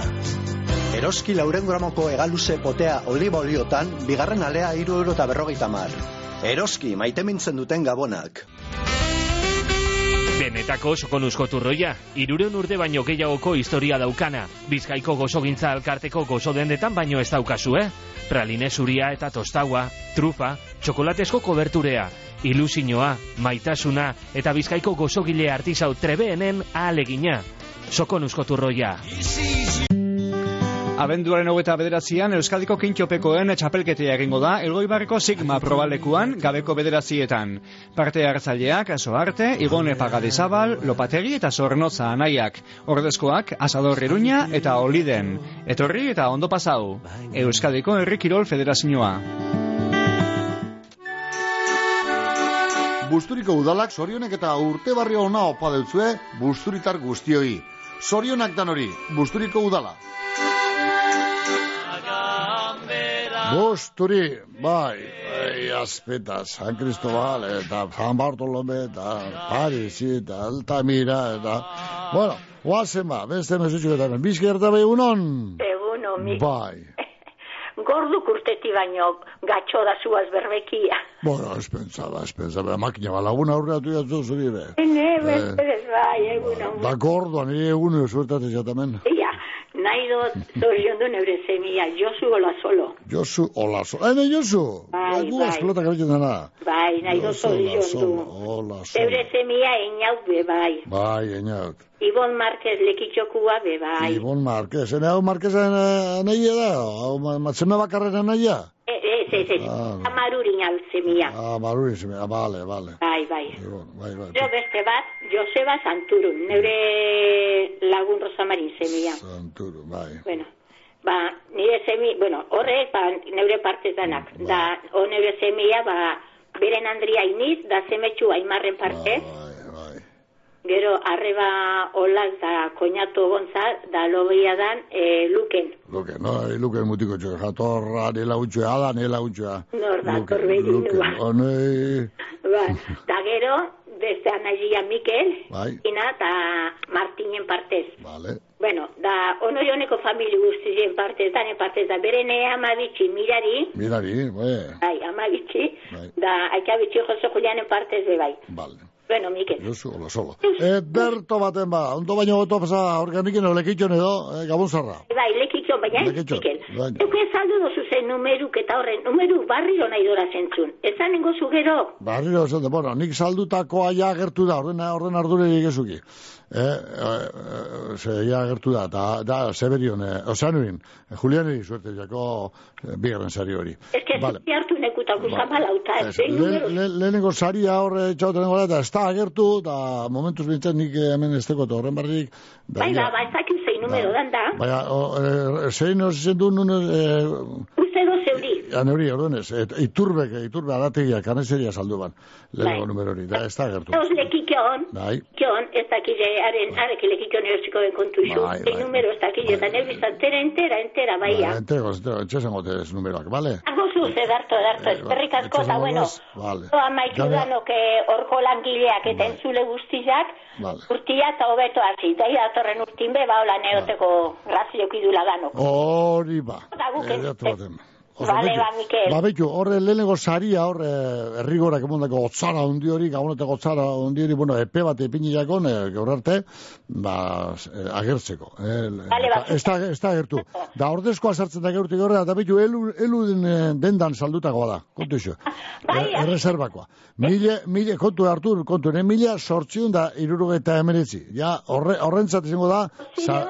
Eroski lauren gramoko egaluze potea oliba oliotan, bigarren alea iru euro eta berrogeita mar. Eroski, maite mintzen duten gabonak. Benetako sokonuzko turroia, irureun urte baino gehiagoko historia daukana. Bizkaiko gozogintza alkarteko gozo dendetan baino ez daukazu, eh? Praline zuria eta tostaua, trufa, txokolatesko koberturea, ilusinoa, maitasuna eta bizkaiko gozogile artisau trebeenen ahalegina. Sokonuzko turroia. Abenduaren hogeta bederatzean Euskadiko kintxopekoen txapelketea egingo da Elgoibarreko Sigma probalekuan gabeko bederatzietan. Parte hartzaileak Soarte, Igone Pagadizabal, Lopategi eta Zornotza anaiak. Ordezkoak Asador Iruña eta Oliden. Etorri eta ondo pasau. Euskadiko Herri Kirol Federazioa. Busturiko udalak zorionek eta urte barri ona opa deutzue busturitar guztioi. Zorionak dan hori, Busturiko udala. Busturi, bai, bai, azpeta, San Cristobal, eta San Bartolome, eta Paris, eta Altamira, eta... Bueno, guazen ba, beste mesutxuketan, bizkerta bai unon? Eguno, mi. Bai. Gorduk urteti baino gatxo da zuaz berbekia. Bueno, ez pentsaba, ez pentsaba, makina balaguna aurreatu jatzu zuri be. Ne, Eh. bai, eguno. Da gordoan, nire egun suertate jatamen. Ia, nahi dut zorion du neure zemia, Josu gola solo. Josu, hola, so. Ene, Josu! Bai, bai. Bai, nahi dut hola, zorion du. solo, hola, solo. Zeure zemia einaut be, bai. Bai, einaut. Ibon Marquez lekitxokua be, bai. Ibon Marquez, ene hau Marquezen anaia da? Hau ma- matzeme bakarren anaia? E, Ez, ez, ez, Ah. amarurin altzemia. Ah, maruri, zeme, ah, bale, bale. Bai, bai. Ibon, bai, bai. Jo beste bat, Joseba Santurun, neure lagun Rosamarin zemia. Santuru, bai. Bueno, ba, nire semi, bueno, horrek, ba, neure partizanak. Bai. Da, o neure semia, ba, beren Andria iniz, da zemetxu aimarren partez. Gero, arreba olak da koñatu gontza, da logia dan, e, luken. Luke, no, luke mutiko txo, jatorra, nela utxoa, ada, nela utxoa. Nor da, Luke, torbellino, luke, ba. da gero, beste anaia Mikel, bai, ina, eta Martinen partez. bale. Bueno, da, ono joneko famili guztizien partez, danen partez, da, berene amabitxi mirari, Mirari, bai, bai, amabitxi, Bai. da, aikabitxi jozo julianen partez bai. Vale. Bueno, Mikel. Josu, hola, solo. E, berto baten ba, ondo baino goto pasa organikin olekitxon edo, e, gabon zarra. Bai, lekitxo baina ez, Leketxo, Mikel. baina. Euke saldu dozu zen numeruk eta horren, numeru barriro nahi dora zentzun. Ezan nengo zu gero, Barriro esan, bueno, nik saldutakoa ja agertu da, orden, orden ardurerik ezuki. Eh, eh, eh, ze ja agertu da, da, da Seberion, eh, Osanuin, eh, Julianeri suerte jako eh, bigarren sari hori. ez que Vale. hartu nekuta guzan malauta, ez, Ez, zein le, le, lehenengo saria horre txauten gara, eta ez da agertu, da momentuz bintzen nik hemen ez tekot horren barrik. da, Bai, ba, ba, ez dakit zein numero dan da. Baina, eh, zein hori zen du, nun, eh, Uste Ja, neuri, orduanez, et, iturbek, iturbe adategia, kanezeria saldu ban, lehenengo numero hori, da, ez da agertu. Eus lekikon, Bai, kion, ez dakile, haren, arek lekikon erosiko den kontu izu. Bai, bai. numero ez dakile, eta neuri zantera entera, entera, baia. entego, entego, etxesan gotez numeroak, bale? Agozu, edarto, edarto, esperrik asko, eta bueno, Vale. Zo amaitu Gane- danok eh, orko langileak eta entzule guztizak, Vale. urtia eta hobeto hasi. Eta datorren urtin be, ba, hola neoteko razioak idula danok. Hori ba. Eta guk Baten. Bale, ba, Mikel. Ba, betu, horre lehenengo saria, horre errigorak emondako otzara hundi hori, gabonetako otzara hundi hori, bueno, epe bat epinilako, eh, gaur arte, ba, eh, agertzeko. Eh, Bale, ba, ez, da, ez da agertu. Da, ordezkoa sartzen da geurtik horre, eta betu, elu, elu den, dendan saldutakoa da, kontu iso. Bai, Er, erreserbakoa. Mile, mile, kontu hartu, kontu, ne, mila sortziun da irurugeta emeretzi. Ja, horre, horrentzat izango da, sa,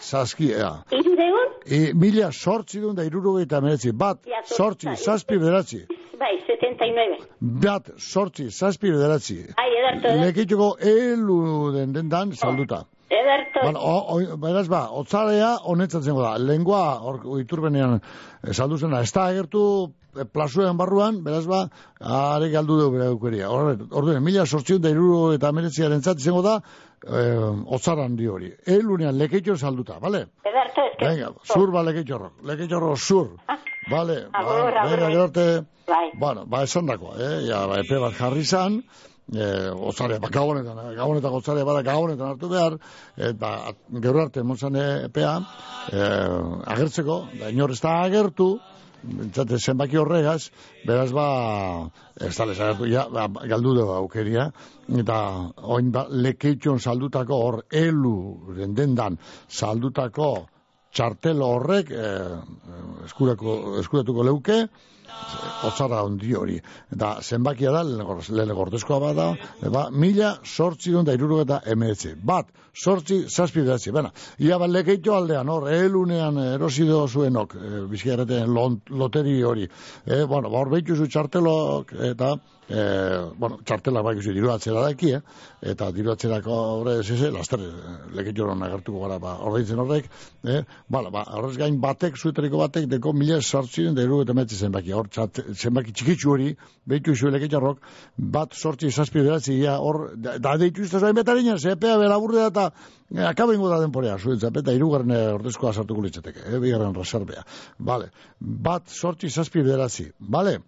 saski, ea. irudeun, E, mila sortzi duen da irurogeita emeretzi. Bat, sortzi, sortzi. zazpi bederatzi. bai, 79. Bat, sortzi, zazpi bederatzi. Ai, ederto, ederto. Lekituko elu den dendan salduta. Ederto, Bueno, o, o, beraz ba, otzarea honetzat zengo da. Lengua, hor, iturbenean eh, saldu zena, ez da agertu eh, plazuen barruan, beraz ba, are galdu dugu bere aukeria. Orduen, mila sortziun da iruro eta meretziaren zat izango da, eh, otzaran di hori. Elunean, leketxo salduta, bale? ederto, ez que... Venga, zur ba leketxorro, leketxorro zur. Vale, Agur, ba, agur. arte, Bai. bueno, ba, esan dako, eh, ja, ba, epe bat jarri zan, eh, otzare, ba, gabonetan, gabonetan otzare bada gabonetan hartu behar, eta gero arte montzan epea, eh, agertzeko, da, inor ez da agertu, Entzate, zenbaki horregaz, beraz ba, ez da agertu, ja, ba, galdu dugu aukeria, eta oin ba, lekeitxon saldutako hor, elu, dendan, saldutako txartel horrek eh, eskurako, eskuratuko leuke, otzara handi hori. Eta zenbakia da, lehen gordezkoa bada, ba, mila sortzi da iruro eta emeetzi. Bat, sortzi, zazpi behatzi. Bena, ia bat lekeito aldean, hor, elunean erosido zuenok, e, bizkiareten loteri hori. E, bueno, ba, hor behitu zu txartelok, eta, e, bueno, txartelak bai ikusi diru atzera daki, eh? eta diru atzerako horre zeze, laster, leketxoron agertuko gara, ba, ordeintzen horrek, eh? Bala, ba, horrez gain batek, zuetariko batek, deko mila da iruro eta emeetzi zenbaki, hor, txat, zenbaki txikitsu hori, behitu zu leketxarrok, bat sortzi zazpi beratzi, ja, hor, da, da deitu izte zoain betarina, zepea bela burre eta eh, akabengo da denporea, zuen zapeta, irugarren eh, ordezkoa sartuko litzateke, eh, bigarren reservea. Vale. Bat sortzi zazpi beratzi, vale?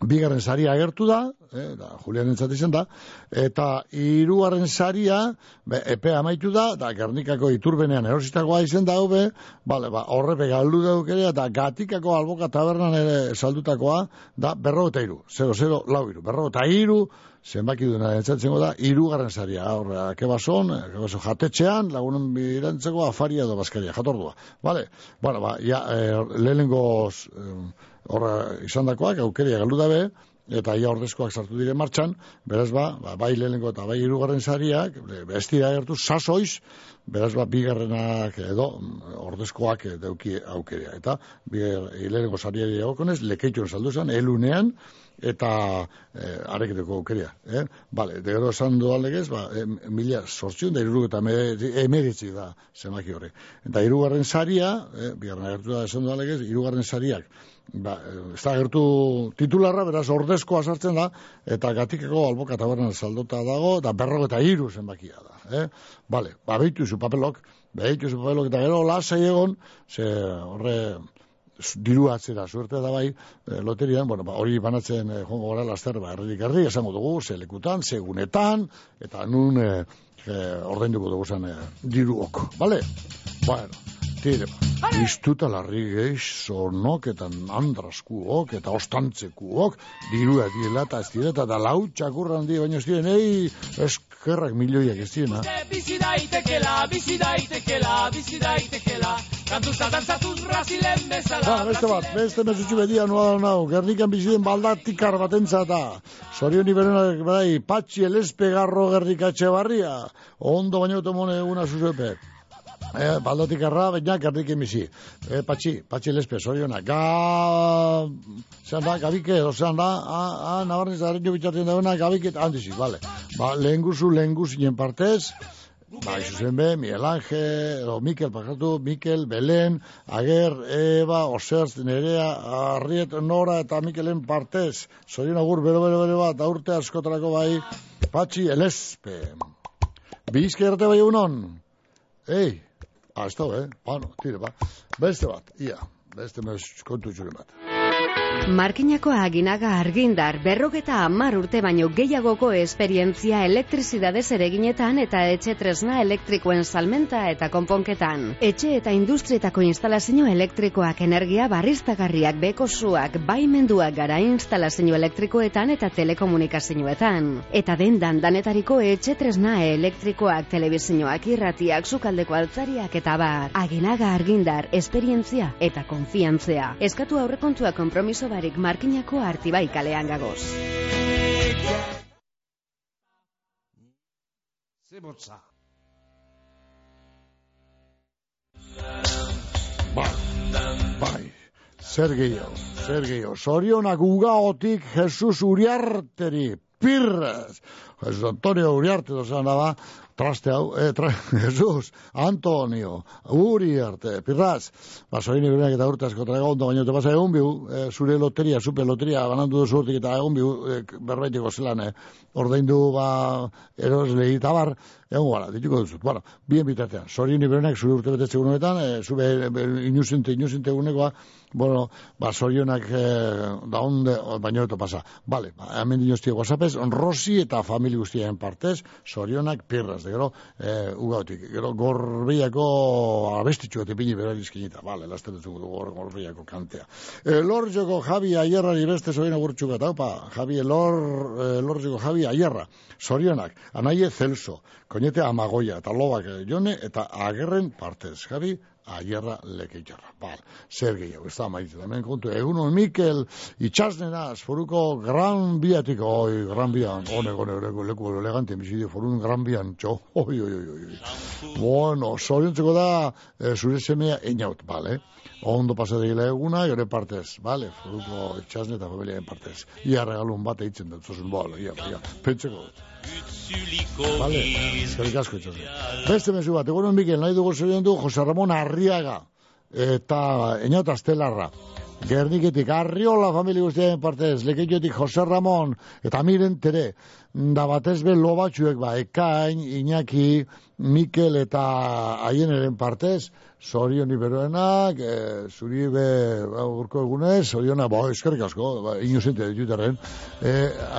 Bigarren saria agertu da, eh, da Julian izan da, eta hirugarren saria be, epea amaitu da, da Gernikako iturbenean erositakoa izen da, hobe, bale, ba, horrepe galdu dauk ere, eta gatikako alboka tabernan ere saldutakoa, da berro eta iru, 0-0 lau iru, berro eta iru, zenbaki duna entzatzen da, irugarren saria, horre, kebason, kebason jatetxean, lagunen birantzeko afaria edo baskaria, jatordua, bale, bueno, ba, ja, eh, lehenengo eh, horra izan dakoak, aukeria galdu dabe, eta ia ordezkoak sartu dire martxan, beraz ba, ba bai lehenengo eta bai hirugarren sariak, ez dira agertu sasoiz, beraz ba, bigarrenak edo mm, ordezkoak dauki aukeria. Eta lehenengo sariari egokonez, lekeitxon saldu zen, elunean, eta eh, areketeko aukeria. Eh? Bale, de gero esan duan legez, ba, e, mila sortzion da irurugu eta emeritzi da zemaki horre. Eta irugarren saria, eh, bigarren agertu da esan duan legez, irugarren sariak, ba, eh, ez da agertu titularra, beraz ordezkoa sartzen da, eta gatikeko alboka tabernan saldota dago, eta berrogo eta iru zenbakia da. Eh? Bale, ba, behitu zu papelok, behitu zu papelok, eta gero lasai egon, ze horre, diru atzera suerte da bai e, loterian, bueno, ba, hori banatzen e, jongo gara laster, ba, erredik erdi, esango dugu, ze lekutan, ze gunetan, eta nun e, e, ordainduko dugu zen e, diruok, bale? Bueno, tire, ba, iztuta larri geix, zornok, eta andraskuok, eta ostantzekuok, dirua diela, eta ez direta, da lau txakurran di, baina ez diren, ei, eskerrak milioiak ez direna. Bizi daitekela, bizi daitekela, bizi daitekela. Kantuta dantzatuz Brasilen bezala. Ba, beste bat, beste mezutxu bedia noa da nau, gernikan biziden baldatikar batentzat da. Sorioni berenak bai, patxi elespe garro gernikatxe barria, ondo baino tomone eguna zuzepe. Eh, baldatikarra, baina gerniken bizi. Eh, patxi, patxi elespe, soriona. Ga... Zeran da, gabike, edo zeran da, a, a, nabarniz da, harino bitxatzen dagoena, gabike, handizi, bale. Ba, lehen guzu, lehen guzinen partez, Ba, izu zen be, Miguel Ángel, edo Mikel, pakatu, Mikel, Belen, Ager, Eba, Osertz, Nerea, Arriet, Nora eta Mikelen partez. Zorion agur, bero, bero, bero bat, aurte askotarako bai, Patxi, Elespe. Bizke erte bai unon? Ei, da, eh? Bueno, tire, ba. Beste bat, ia, beste mez kontu txuren bat. Markinako aginaga argindar berrogeta hamar urte baino gehiagoko esperientzia elektrizidadez ereginetan eta etxe tresna elektrikoen salmenta eta konponketan. Etxe eta industrietako instalazio elektrikoak energia barriztagarriak bekosuak baimenduak gara instalazio elektrikoetan eta telekomunikazioetan. Eta dendan danetariko etxe tresna elektrikoak telebizioak irratiak sukaldeko altzariak eta bar. Aginaga argindar esperientzia eta konfiantzea. Eskatu aurrekontua konpromiso barik markinako artibai kalean gagoz. Zebotza. Bai, bai, zer gehiago, zer gehiago. Sorionak ugaotik Jesus Uriarteri, pirraz. Jesus Antonio Uriarte, dozan daba, traste hau, eh, tra, Jesus, Antonio, Uriarte, pirraz. Ba, sorini berenak eta urte asko traga ondo, baina te pasa egun biu, eh, zure loteria, super loteria, banandu duzu urtik eta egun biu, eh, berbaiteko zelan, eh, ordaindu, ba, erosle itabar, egun gara, dituko duzut. Bueno, bien bitartean, sorini berenak zure urte betetze egunetan, eh, zure eh, inusinte, inusinte egunekoa, bueno, ba, sorionak eh, da onde, baino eto pasa. Vale, ba, hemen dinostia WhatsAppez, Rosi eta famili guztien partez, sorionak pirraz, gero, eh, ugautik, gero gorbiako abestitxu eta pini bera dizkinita, vale, lasten dut dugu gor, gorbiako kantea. Eh, lorjoko Javi Aierrari beste soriona gurtxu bat, haupa, Javi, lor, eh, lorjoko Javi Aierra, sorionak, anaie Celso, koñete Amagoia, eta lobak jone, eta agerren partez, Javi, aierra lekeitarra. Bal, zer gehiago, ez da maitzen. Hemen kontu, egunon Mikel itxasneraz, foruko gran biatik, oi, gran bian, honek, honek, leku, leku elegante, misidio, forun gran bian, txo, oi, oi, oi, oi. Bueno, soriontzeko da, eh, zure semea einaut, bale? Ondo pasa degila eguna, jore partez, bale? Foruko itxasne eta familiaren partez. Ia regalun bat eitzen dut, zozun, bale, ia, ia, pentseko dut. Vale, eskerrik asko itxasen. Beste mezu bat, egunon Mikel, nahi dugu zorion du Jose Ramon Arriaga eta Eñaut Astelarra. Gerniketik, Arriola familia guztiaren partez, Lekeitiotik Jose Ramon eta Miren Tere, da batez be lobatxuek ba, Ekain, Iñaki, Mikel eta haieneren partez, Zorion iberoenak, e, zuri be, ba, urko egunez, zoriona, bo, eskerrik asko, ba, inozente ditutaren, e,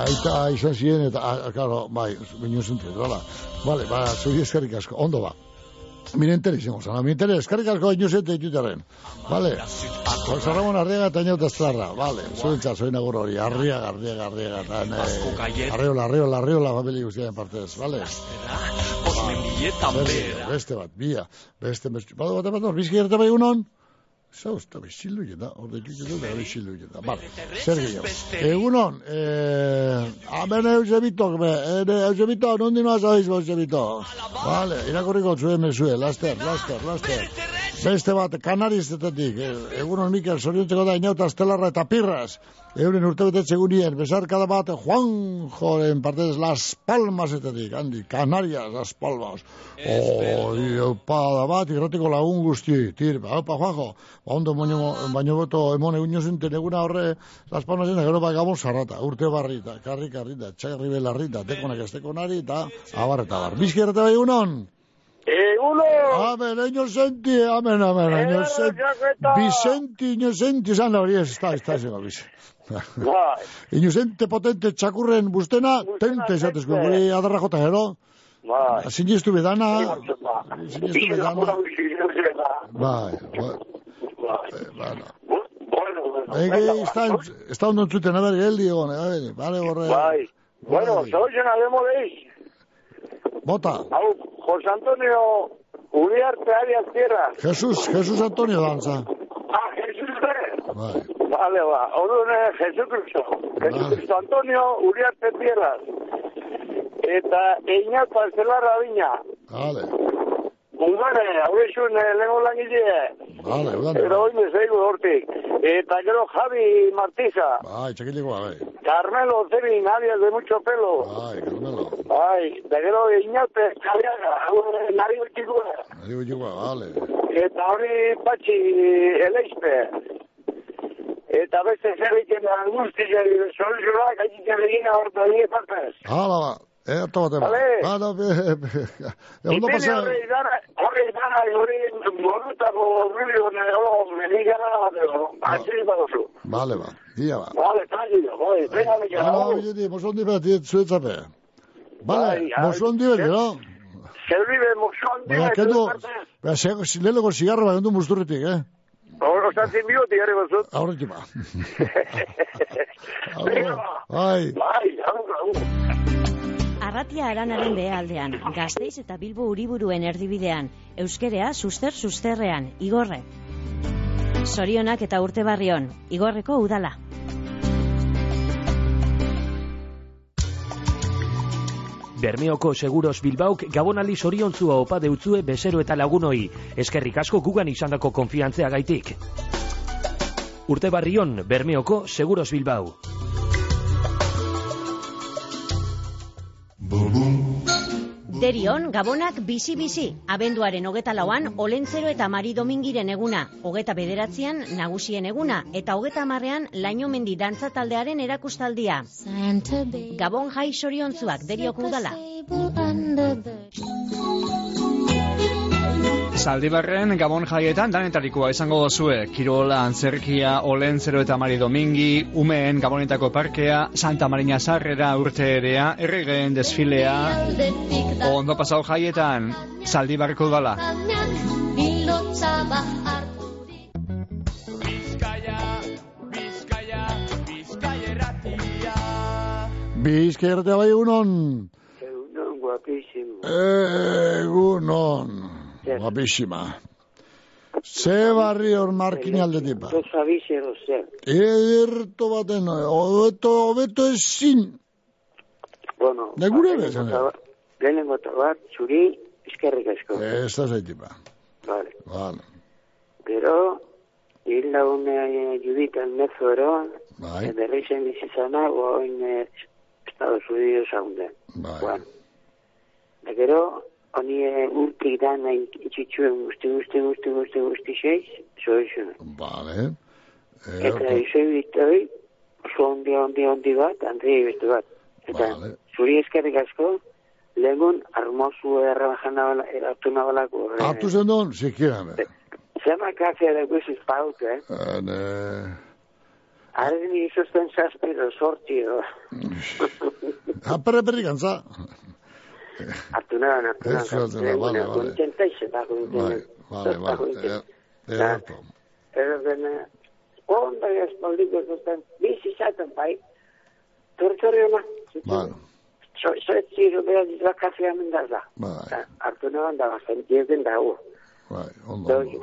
aita izan ziren, eta, a, claro, bai, inozente, bala, vale, ba, zuri eskerrik asko, ondo ba. Mire interés, izango zan, mire interés, eskerrik asko inozente ditutaren, vale, Jose Ramon Arriaga eta Ñaut Estrarra, vale, zuentza, zoin agur hori, Arriaga, Arriaga, Arriaga, eta, eh, Arriola, Arriola, Arriola, familia guztiaren partez, vale? Beste, beste bat, bia, beste, beste, bada bat, bat, bat, bizki erte bai Zau, ez da bizilu jena, horde jutu da bizilu jena, vale, zer gehiago. Egunon, eh, amen Eusebito, be, ere, Eusebito, nondi noa zabiz, Eusebito? Vale, irakorriko zuen mezue, laster, laster, laster. Beste bat, kanarizetetik, eh, egunon Mikel, zoriontzeko da, inauta, estelarra eta pirras. Euren urte betetze gunien, besarkada bat, Juanjoren partez Las Palmasetetik, handi, Canarias, Las Palmas. Oi, opa, da bat, irratiko lagun guzti, tir, ba, opa, Juanjo, ba, ondo baino, baino boto, emone uño zinten eguna horre, Las Palmasen, gero ba, gabon zarrata, urte barrita, karri karrita, txagarri belarrita, tekonak ez tekonari, eta abar eta bar. Bizki errate bai unon? Eguno! Amen, inocenti, amen, amen, inocenti. Vicenti, inocenti, zan hori ez, ez da, ez da, ez da, Bai. Inocente potente txakurren bustena, tente esatezko, gure adarra jota, gero? Bai. Sinistu bedana, sinistu bedana. Bai, bai. Eh, bueno. Ege, está, está ondo entzuten, a ver, geldi egon, a ver, vale, borre. Bai. Bueno, soy en Alemo Deis. Bota. Hau, José Antonio Uriarte Arias Tierra. Jesus, Jesus Antonio dantza. Ah, Jesus ere. Bai. Vale, ba. Orduan, eh, Jesucristo. Jesucristo Antonio Uriarte Tierra. Eta Eñat Parcelarra Viña. Vale, Udane, haurexun eh, lehenko langile. vale, udane. Pero hoy me zaigu hortik. Eta gero Javi Martiza. Bai, txekilikoa, bai. Carmelo Zerin, alias de mucho pelo. Bai, Carmelo. Bai, da gero Iñate Javiaga, hau nari gutxikoa. Ari gutxikoa, vale. Eta hori patxi eleizpe. Eta beste zerriken guztia, soluzioak, haitzen egina horta die partez. Hala, ba. Eh, hartu bat ema. Vale. Hala, be, be. Egun da Ipini pasa... dara, horri dara, hori morutako rubio negolo, menigara bateko, atxiri badozu. Vale, ba. Dia, ba. Vale, tranquilo, bai, venga, venga, Hala, vamos. oye, di, mosondi bat, diet zuetzape. Vale, Bai, ai, mosondi bat, no? Zerbibe moxondi, Baina, kendu, baina, se- lehelo zigarro bat, kendu musturretik, eh? Hor, osatzen biotik, gari bazut. Aurretik ba. Ba. Bai. Bai. Arratia aranaren behealdean, gazteiz eta bilbo uriburuen erdibidean, euskerea suster susterrean, igorre. Sorionak eta urte barrion, igorreko udala. Bermeoko Seguros Bilbauk gabonali zoriontzua opa deutzue bezero eta lagunoi. Eskerrik asko gugan izandako konfiantzea gaitik. Urte barrion, Bermeoko Seguros Bilbao. Derion, gabonak bizi-bizi, abenduaren hogeta lauan, olentzero eta mari domingiren eguna, hogeta bederatzean, nagusien eguna, eta hogeta marrean, laino mendi dantza taldearen erakustaldia. Gabon jai soriontzuak, derioko udala. Zaldibarren Gabon jaietan danetarikoa izango dozue. Kirola, Antzerkia, Olentzero eta Mari Domingi, Umeen Gabonetako parkea, Santa Marina Sarrera urte erea, erregeen desfilea, ondo pasau jaietan, Zaldibarreko udala. Bizkertea bai egunon. Egunon, guapísimo. Egunon. Guapísima. Ze barri hor markin aldetik ba. Dos aviseros, zer. Ederto baten, hobeto, hobeto ezin. Bueno, Da gure bezan. eta bat- lehenengo eta bat, zuri, eskerrik asko. Ez da zaitik ba. Vale. Vale. Gero, hil laune juditan mezo ero, Bai. berrizen bizizana, oin eh, Estados Unidos haunden. Bai. Bueno. Da gero, honi eh, urtik da nahi itxitxuen guzti, guzti, guzti, guzti, guzti xeiz, zoizun. Vale. Eta izoi bitoi, oso ondi, ondi, ondi bat, Andrei beste bat. Eta zuri eskerrik asko, lehengun armozu erra jana hartu nabalako. Hartu zen duen, sikiera me. Zema kafea da guziz paut, eh? Ne... Arren izuzten zazpiro sorti, edo. Apere berri gantza. Hartu naban, hartu Ez zueltzen da, vale, vale. Kontenta izatako. Bai, vale, vale. Ederto. Pero dena, ondo espaldiko zuzten, bizi zaten tortori ona. Vale. So, so ez ziro behar dira kafea mendaza. Bai, Hartu naban da, zentiezen dago. bai, ondo. Doy,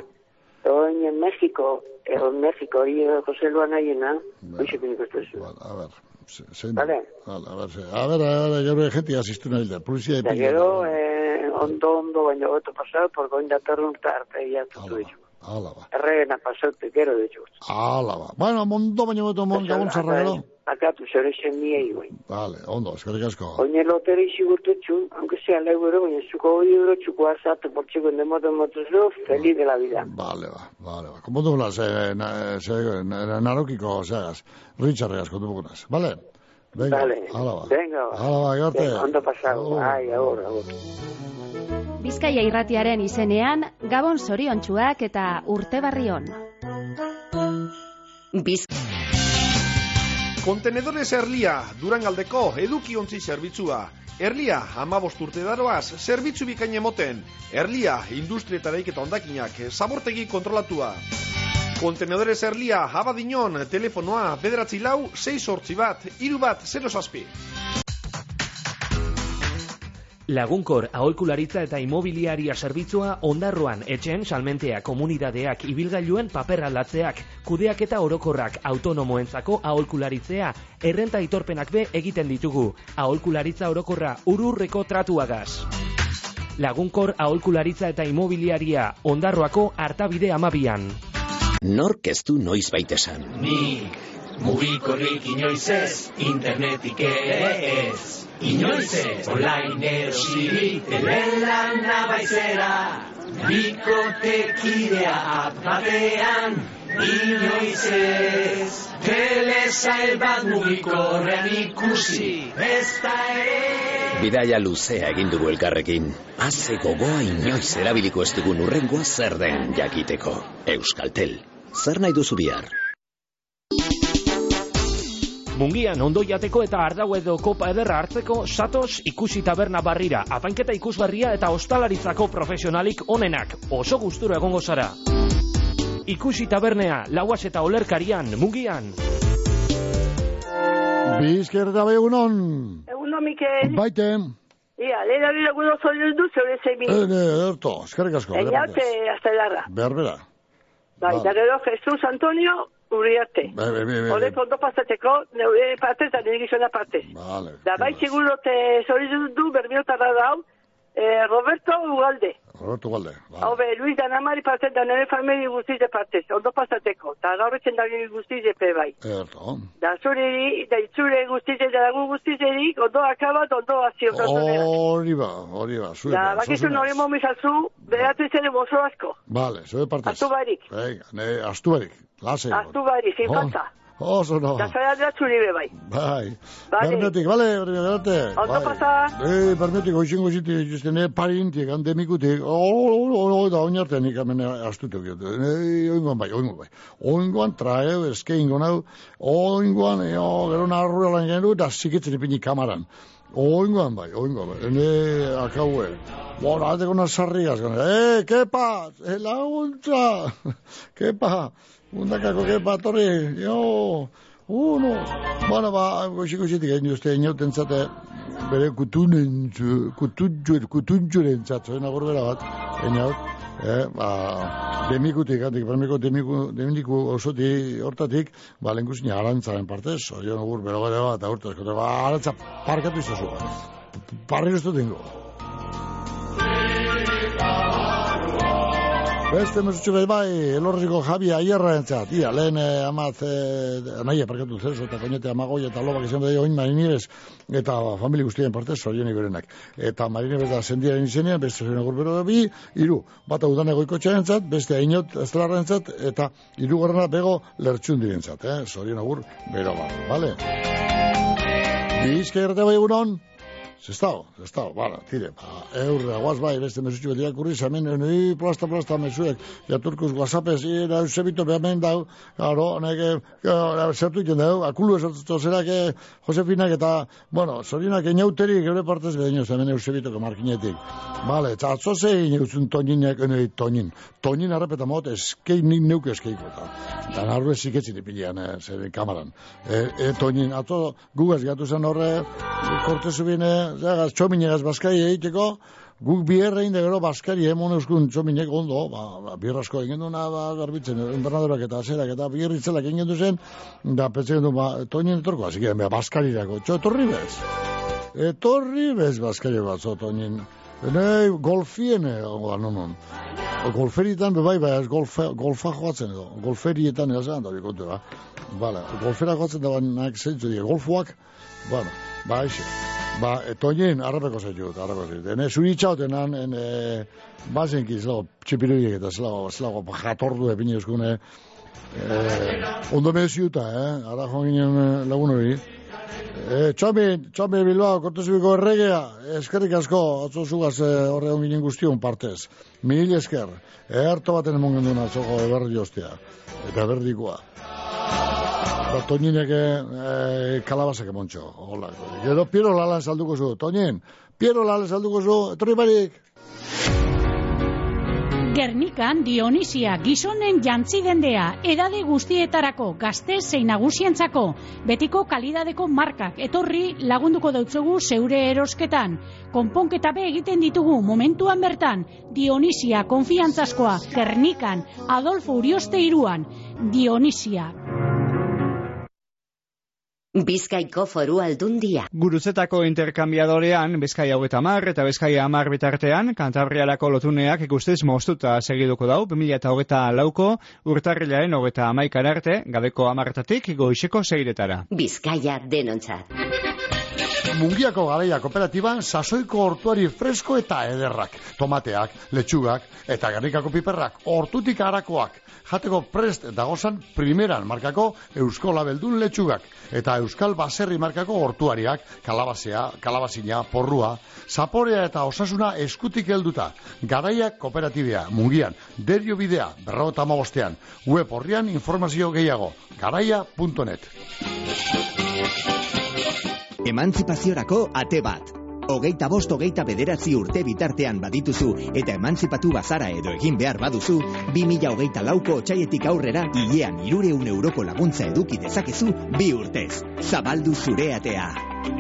doy en México, en México, y José Luan Ayena, hoxe piniko estuzu. A ver, zein. Vale. Hala, ver, A ber, a ber, gero egetia asistu nahi da, polizia epila. Gero, eh, ondo, ondo, baina goto pasau, porko indatorrun eta arte iatzutu ditu. Alaba. Errena pasautik gero ditu. Alaba. Bueno, mundo, baina goto mondo, gabon zarra gero. Akatu, zure zen niei, güey. Vale, ondo, eskerrik asko. Oine loteri sigurtutxu, aunque sea leu euro, baina zuko hori euro txuko azatu, por txiko de moto motozu, feliz de la vida. Vale, ba, vale, ba. Komo dugula, ze, na, ze, na, narokiko, zeagaz, ritxarri asko dugunaz. Vale? Venga, Vale, hala ba. venga, ba. Hala ba, garte. Venga, ondo pasado, ai, agur, agur. Bizkaia irratiaren izenean, Gabon zoriontsuak eta urte barrion. Biz... Kontenedores Erlia, Durangaldeko edukiontzi zerbitzua. Erlia, amabost urte daroaz, zerbitzu bikain emoten. Erlia, industria eta ondakinak, zabortegi kontrolatua. Kontenedores Erlia, abadinon, telefonoa, bederatzi lau, 6 hortzi bat, iru bat, 0 zazpi. Lagunkor aholkularitza eta imobiliaria zerbitzua ondarroan etxen salmentea komunidadeak ibilgailuen paper aldatzeak, kudeak eta orokorrak autonomoentzako aholkularitzea, errenta itorpenak be egiten ditugu. Aholkularitza orokorra ururreko tratuagaz. Lagunkor aholkularitza eta imobiliaria ondarroako hartabide amabian. Nork ez du noiz baitesan. Nik mugikorrik inoiz ez, internetik ez. Inoiz ez, online erosiri, telelan nabaizera. Bikotekidea batean, inoiz ez. Telesail bat mugikorrean ikusi, ez da ere. Bidaia luzea egin dugu elkarrekin. Haze gogoa inoiz erabiliko ez dugun urrengoa zer den jakiteko. Euskaltel. Zer nahi duzu bihar? Mungian ondo jateko eta ardau edo kopa ederra hartzeko satoz ikusi taberna barrira, apainketa ikusgarria eta ostalaritzako profesionalik onenak, oso gustura egongo zara. Ikusi tabernea, lauaz eta olerkarian, mungian. Bizker da egunon. Eguno, Mikel. Baite. Ia, lehen hori laguno zorion du, zeure zeimi. Ene, erto, eskerrik asko. Eñate, hasta larra. Berbera. Bai, da gero, Jesus Antonio Uriarte. Be, be, be, be. Horrek ondo pasatzeko, neure parte eta nire gizona parte. Vale. Da bai, seguro te zorion du, berbiotarra dau, eh, Roberto Ugalde. Roberto Galde. Hau be, Luis Danamari parte da nire familia guztiz de parte, ondo pasatzeko. Da gaur etxen da nire guztiz de pe bai. Erto. Da zure, da itzure guztiz de lagun guztiz erik, ondo akabat, ondo azio. Hori ba, hori ba. Zure, Da, ba, bakizu zozuna. nore momizazu, behatzen ere mozo asko. Vale, zure partez. Astu barik. Venga, ne, astu barik. Lase. Astu barik, sin Oh. falta. Oso no. Da zara da zuri be bai. Bai. Bermetik, bale, bermetik. Ondo pasa. Eh, bermetik, oizin goziti, juste, ne parintik, andemikutik, oh, oh, oh, da oinartean ikamen astutuk. Eh, oingoan bai, oingoan bai. Oingoan trae, eske ingo nau, oingoan, jo, gero narru elan gendu, da zikitzen ipini kamaran. Oingoan bai, oingoan bai. Ene, akaue. Bueno, ateko na sarrigas, eh, kepa, eh, laguntza, kepa, undakako kepa, torri, jo, uno. Bueno, ba, goxi goxitik egin uste, inoten zate, bere kutunen, kutuntxur, kutuntxuren zat, zoen agorbera bat, eniaut, eh, ba, demikutik, handik, permiko demiku, demiku osoti hortatik, ba, lehenkusin arantzaren partez, orion agur, bero gara bat, aurtaz, kote, ba, arantza parkatu izazu, parri ustu dingo. Beste mesutxu bai bai, elorriko Javi Aierra entzat, ia, lehen eh, amaz, eh, nahi, parkatu zezo, eta koinete amagoi eta lobak izan da oin marinires, eta famili guztien partez, zorionik berenak. Eta marinires da zendiaren izenean, beste zorionak gurbero da bi, iru, bata udan egoiko entzat, beste ainot estelarra entzat, eta iru bego lertxun direntzat, eh? Zorion agur, bero bat, vale? Bizka irrate bai egunon? Zestao, zestao, bala, tire, ba, eurre, aguaz bai, beste mesutxu betiak kurri, zamen, ni plasta, plasta, mesuek, jaturkuz, whatsappez, ira, eusebito, behamen dau, garo, neke, zertu iten dau, akulu esatu zerak, eh, Josefinak eta, bueno, zorionak eniauterik, eure partez, behin, zamen, eusebito, markinetik. Bale, eta atzo zein eutzun toninek, ene, tonin, tonin arrepeta mot, eskei nik neuk eskeiko, eta, narru eziketzin ipilean, eh, zer, kamaran. E, e, tonin, atzo, gugaz gatu zen horre, korte zubine, zagaz, txominegaz baskari egiteko, guk bierre inde gero baskari emon euskun txominek ondo, ba, ba bierrasko egin duna, ba, garbitzen, enbernadorak eta zerak, eta bierritzelak egin zen, da, petze du, ba, toinen etorko, hasi ba, baskarirako, txo, etorri bez. Etorri bez baskari bat, zo, toinen. Ne, golfien, ongo da, non, Golferitan, be bai, bai, golfa, golfa joatzen edo, golferietan esan, da, bikote, ba. Bale, golfera joatzen da, banak zeintzu dira, golfuak, bueno, ba, eixe. Ba, etoinen, arrapeko zaitu, arrapeko zaitu. Ene, zuri txauten, han, en, e, bazenki, zelago, txipiruiek eta zelago, zelago, jatordu epin euskune, e, ondo meziuta, eh, ara joan ginen eh, lagun hori. E, txomi, txomi Bilbao, kortezubiko erregea, eskerrik asko, atzo zugaz e, horre on ginen guztion partez. Mil esker, eharto baten emon genduna, zoko eberri ostia, eta eberdikoa. Ba, Toñinek e, kalabazak emontxo, hola. Gero Piero Lalan salduko zu, Toñin, Piero Lalan salduko zu, etorri barik. Gernikan Dionisia gizonen jantzi dendea, edade guztietarako, gazte zein nagusientzako, betiko kalidadeko markak, etorri lagunduko dautzugu zeure erosketan. Konponketa be egiten ditugu momentuan bertan, Dionisia konfiantzaskoa, Gernikan, Adolfo Urioste iruan, Dionisia. Bizkaiko foru aldundia. Guruzetako interkambiadorean, Bizkaia hogeta mar eta Bizkaia amar bitartean, Kantabrialako lotuneak ikustez moztuta segiduko dau, 2000 eta lauko, urtarrilaren hogeta amaikar arte, gadeko amartatik goixeko zeiretara. Bizkaia denontzat. Mungiako garaia kooperatiban sasoiko hortuari fresko eta ederrak. Tomateak, letxugak eta garrikako piperrak, hortutik harakoak. Jateko prest dagozan primeran markako Eusko Labeldun letxugak. Eta Euskal Baserri markako hortuariak, kalabazea, kalabazina, porrua, zaporea eta osasuna eskutik helduta. Garaia kooperatibea, mungian, derio bidea, berrota amabostean. Web horrian informazio gehiago, garaia.net. Emantzipaziorako ate bat. Hogeita bost hogeita bederatzi urte bitartean badituzu eta emantzipatu bazara edo egin behar baduzu, 2000 hogeita lauko otxaietik aurrera hilean irureun euroko laguntza eduki dezakezu bi urtez. Zabaldu zure atea.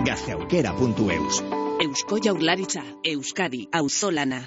Gazteaukera.eus Eusko Jaurlaritza, Euskadi, Auzolana.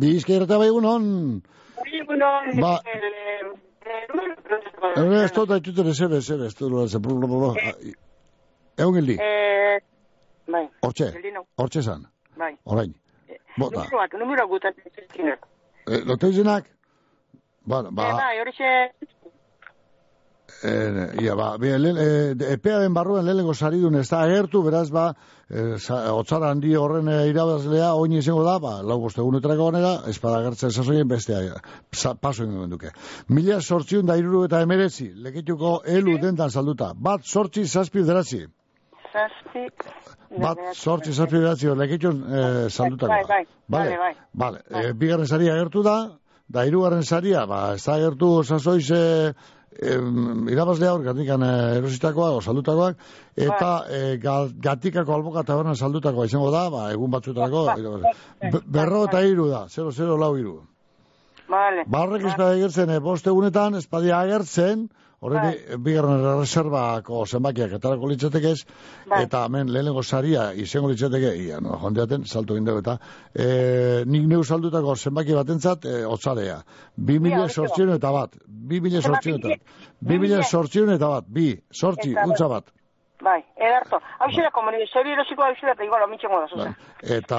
Bizkaia eta bai egunon. Ba. Eh, ez dut haituten ezer, ezer, ez dut ezer, Egun gildi, Eh, bai. hortxe, hortxe zan, Bai. orain. Bota, Numeroak, numero gutan zizkinak. eh, lote izenak? Ba, Eh, ba, bai, horixe, eh, ia, ba, be, le, eh, epearen barruan lehenengo saridun ez da agertu, beraz, ba, eh, sa, otzara handi horren eh, irabazlea, oin izango da, ba, lau boste egunetarako ganera, espada gertzen sasoien bestea, eh, sa, paso ingo duke. Mila sortziun da iruru eta emerezi, lekituko elu dendan salduta. Bat sortzi zazpi bederatzi. zazpi... Bat sortzi zazpi bederatzi, lekitun eh, saldutako. Bai, bai, Vale, bai, Vale, eh, bigarren saria agertu da, da hirugarren saria, ba, ez da agertu sasoiz eh, em, irabazlea hor, gatikan eh, erositakoak, o saldutakoak, eta ga- gatikako alboka tabernan saldutakoa izango da, ba, egun batzuetarako, be- berro eta hiru da, 0-0 lau hiru. Vale. Ba, horrek ez bada agertzen, eh, bost egunetan, ez agertzen, horren Bai. bigarren reservako zenbakiak atarako litzateke ez, Bai. eta hemen lehenengo saria izango litzateke, ia, no, jondeaten, salto egin dugu eta, e, nik neu saldutako zenbaki batentzat, e, otzarea. Bi mila sortzion eta bat, bi mila sortzion eta bat, bi mila sortzion eta bat, bi, sortzi, untza bat. Bai, edarto. Hau zera, komunio, zebi erosiko hau eta igual, omitxengo da, zuzen. Eta,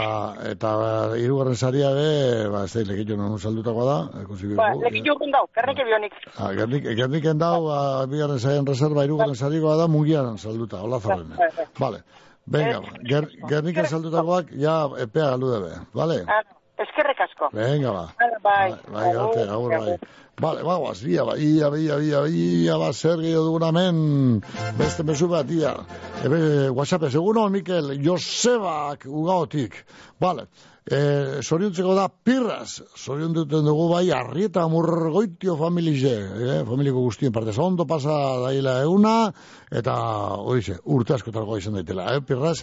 eta ba, hirugarren saria be, ba, ez da, lekitxo non saldutakoa da, ikusi Ba, dugu. lekit jokun dau, kerneke bionik. Ah, gernik, gerniken dau, ah, bigarren saian reserva, irugarren sarikoa da, mugian salduta, hola zarren. Bai, bai. Vale. Venga, ger, gerniken saldutakoak, ja, epea galdu debe, vale? Ah, eskerrek asko. Venga, ba. Bai, Bai, garte, agur, bai. Vale, ia, ba, ia, ia, ia, ia, ba, zer gehiago dugun hemen, beste mesu bat, ia. Ebe, WhatsApp, seguno, Mikel, Josebak, ugaotik. Vale, e, soriontzeko da, pirraz, sorion duten dugu bai, arrieta murgoitio familize, eh, familiko guztien partez, ondo pasa daila euna, eta, horize, urte askotarako izan daitela, eh, pirraz,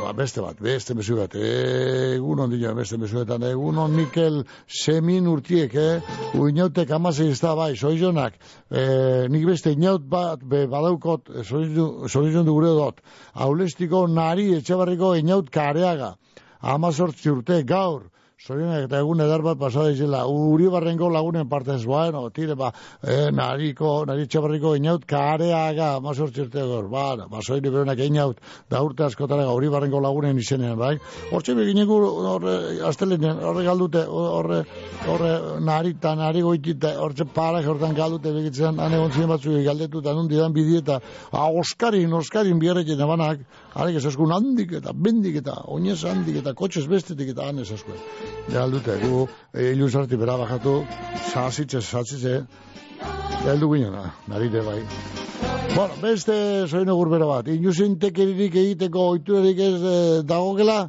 Ia, ba, beste bat, beste mesu bat, egunon dino, beste mesuetan, egunon Mikel Semin urtiek, eh? Uinautek amasei ez da, bai, soizonak, eh, nik beste inaut bat, be, badaukot, eh, soizon du gure dut, aulestiko nari etxabarriko inaut kareaga, amazortzi urte, gaur, Zorionak eta egun edar bat pasada izela. Uri barrengo lagunen partez, bueno, tire, ba, eh, nariko, naritxe barriko inaut, kareaga, mazortzi urte gor, ba, ba, beronak inaut, da urte askotarega, uri barrengo lagunen izenean, bai? Hortxe begineko, horre, astelenean, horre galdute, horre, horre, narita, nari goitita, hortxe parak hortan galdute begitzen, ane gontzien batzu galdetu, eta nun didan bidieta, a, oskarin, oskarin biarrekin abanak, arek ez handik eta bendik eta oinez handik eta kotxez bestetik eta anez eskuen. Ja, aldute, gu, e, iluzarti bera bajatu, sasitze, sasitze, heldu ginena, narite bai. Bueno, beste zoino gurbera bat, inusin tekeririk egiteko oiturarik ez e, dagokela,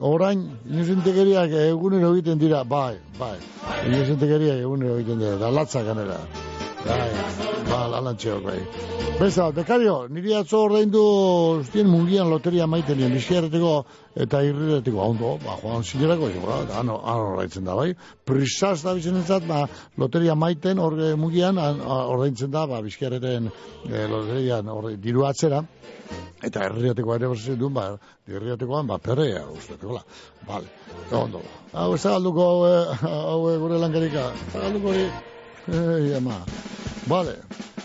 orain, inusin tekeriak egunero egiten dira, bai, bai, inusin tekeriak egunero egiten dira, da latzak ganera. Bai, ba, alantxeok, bai. Bat, bekario, niri atzo ordaindu ustien mungian loteria maiten nien, bizkiarreteko eta irrireteko, ondo, ba, joan zinerako, ba, da, ano, ano ordaintzen da, bai. Prisaz da bizen entzat, ba, loteria maiten orge mungian an- a- ordaintzen da, ba, bizkiarreten e, loterian orde, diru atzera, eta herriatekoa ere bazen duen, ba, herriatekoan, ba, perrea, usteteko, la. Vale, ondo. Hau, ez galduko, hau, eh, hau, eh, gure lankarika, ez galduko hori. Ei, ama. Vale.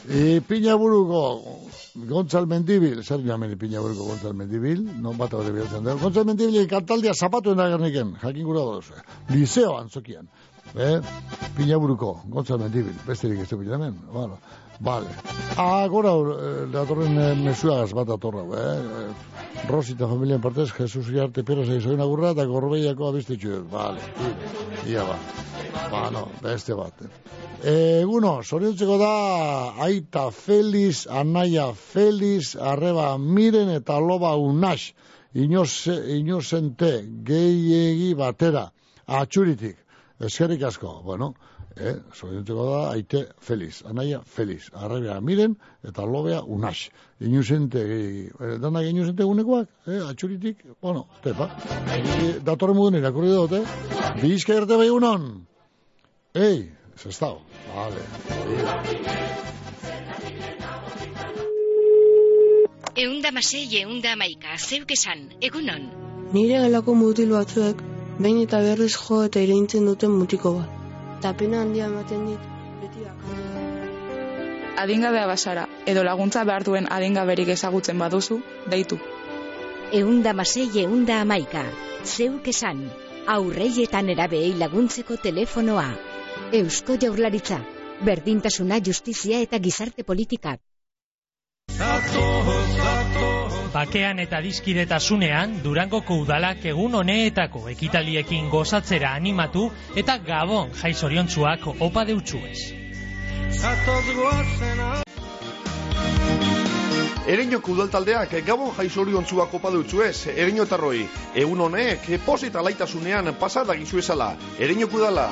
E, piña buruko, Gontzal Mendibil, zer jamen piña buruko Gontzal Mendibil, non bat hori bihatzen da. Gontzal Mendibil kantaldia zapatuen da gerniken, jakin gura dozu. Liceo antzokian. Eh? Piña buruko, Gontzal Mendibil, besterik ez du hemen. Bueno, vale. Ah, gora, eh, datorren eh, mesuagaz bat atorra, eh? Rosi eta familien partez, Jesus Iarte Pera zaizoen agurra, eta gorbeiako abistetxu. Vale, ia ba. Ba, no, beste bat. E, Eguno, zoriontzeko da, aita Feliz, anaia Feliz, arreba miren eta loba unax, inoze, inozente, gehiegi batera, atxuritik, eskerrik asko, bueno, eh, zoriontzeko da, aite Feliz, anaia Feliz, arreba miren eta lobea unax, inozente, gehiegi, eh, danak inozente gunekoak, eh, atxuritik, bueno, tepa, e, datorren modun irakurri dut, eh, bizka erte bai unon, Ei, dago. Vale. Eunda masei, eunda amaika, zeuk esan, egunon. Nire gelako mutil batzuek, behin eta berriz jo eta ireintzen duten mutiko bat. Eta pena handia ematen dit, beti Adingabea basara, edo laguntza behar duen adingaberik ezagutzen baduzu, deitu. Eunda masei, eunda amaika, zeuk esan, aurreietan erabeei laguntzeko telefonoa. Eusko jaurlaritza, berdintasuna, justizia eta gizarte politikak. Bakean eta dizkidetasunean, Durangoko udalak egun honeetako ekitaliekin gozatzera animatu eta gabon jaizoriontzuak opa deutsuez. Ereñoko udaltaldeak gabon jaizoriontzuak opa dutzu ez, ereñotarroi. Egun honek, posita laitasunean pasada gizuezala. Ereñoko udala.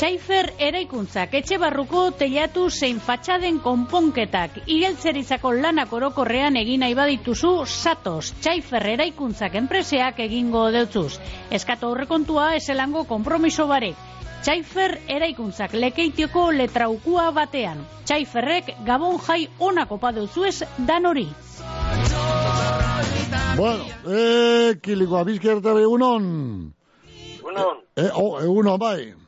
Txaifer eraikuntzak etxe barruko telatu zein fatxaden konponketak igeltzerizako lanak orokorrean egin nahi badituzu satos Txaifer eraikuntzak enpreseak egingo deutzuz. Eskatu aurrekontua eselango kompromiso barek. Txaifer eraikuntzak lekeitioko letraukua batean. Txaiferrek gabon jai onako padeuzuez dan hori. Bueno, eh, kilikoa bizkerta egunon. Egunon. Eh, oh, egunon, bai.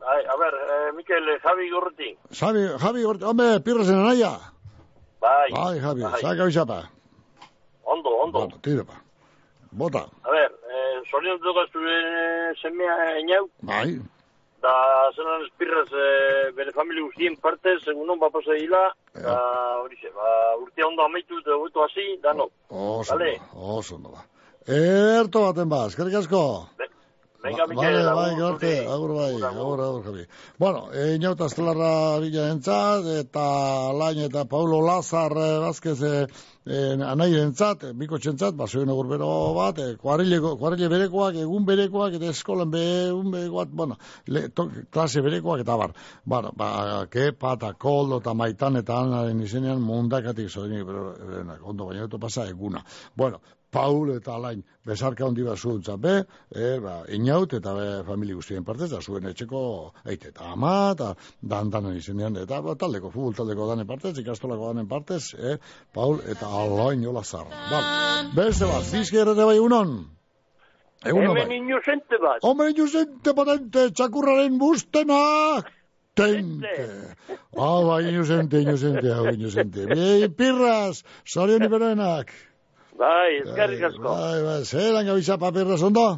Bai, a ver, eh, Mikel, eh, Javi Gorriti. Javi, Javi, Orte- hombre, pirrasen anaia. Bai. Bai, Javi, Bai. saca bizapa. Ondo, ondo. Bueno, tira, pa. Bota. A ver, eh, zorion dugu zure semea enau, Bai. da zelan espirraz eh, bere familia guztien partez, egunon bapasa dila, da hori ze, ba, urtea ondo amaitu eta hobeto hasi, dano. Oso, Vale. ondo, oso, ondo, ba. Erto baten ba, eskerrik asko. Venga, Ba- Mikel, agur, bai, gorte, agur bai, agur, agur, Javi. Bueno, e, inauta estelarra bila entzat, eta lain eta Paulo Lazar eh, Vázquez e, e, anai entzat, biko txentzat, basoen egur bero bat, e, kuarileko, kuarile berekoak, egun berekoak, eta eskolan be, egun berekoak, bueno, le, to, klase berekoak, eta bar. Bueno, ba, kepa, eta koldo, eta maitan, eta anaren izenean, mundakatik zoinik, pero, ondo, baina eto pasa eguna. Bueno, Paul eta Alain, besarka handi bat zuntza, be, e, ba, inaut eta be, familia guztien partez, da zuen etxeko, eite, eta ama, eta dan danen izenean, eta ba, taldeko, futbol taldeko danen partez, ikastolako danen partez, e, Paul eta Alain jola zarra. Bal, beste bat, bizki errete bai unon? Egunon bai. Hemen inozente bat. Hombre, inuzente potente, txakurraren bustena! Tente. Ah, bai, inuzente, inuzente, hau, inuzente. Bei, pirras, sorion iberenak. Bai, eskerrik asko. Bai, bai, zelan gabitza papirras ondo?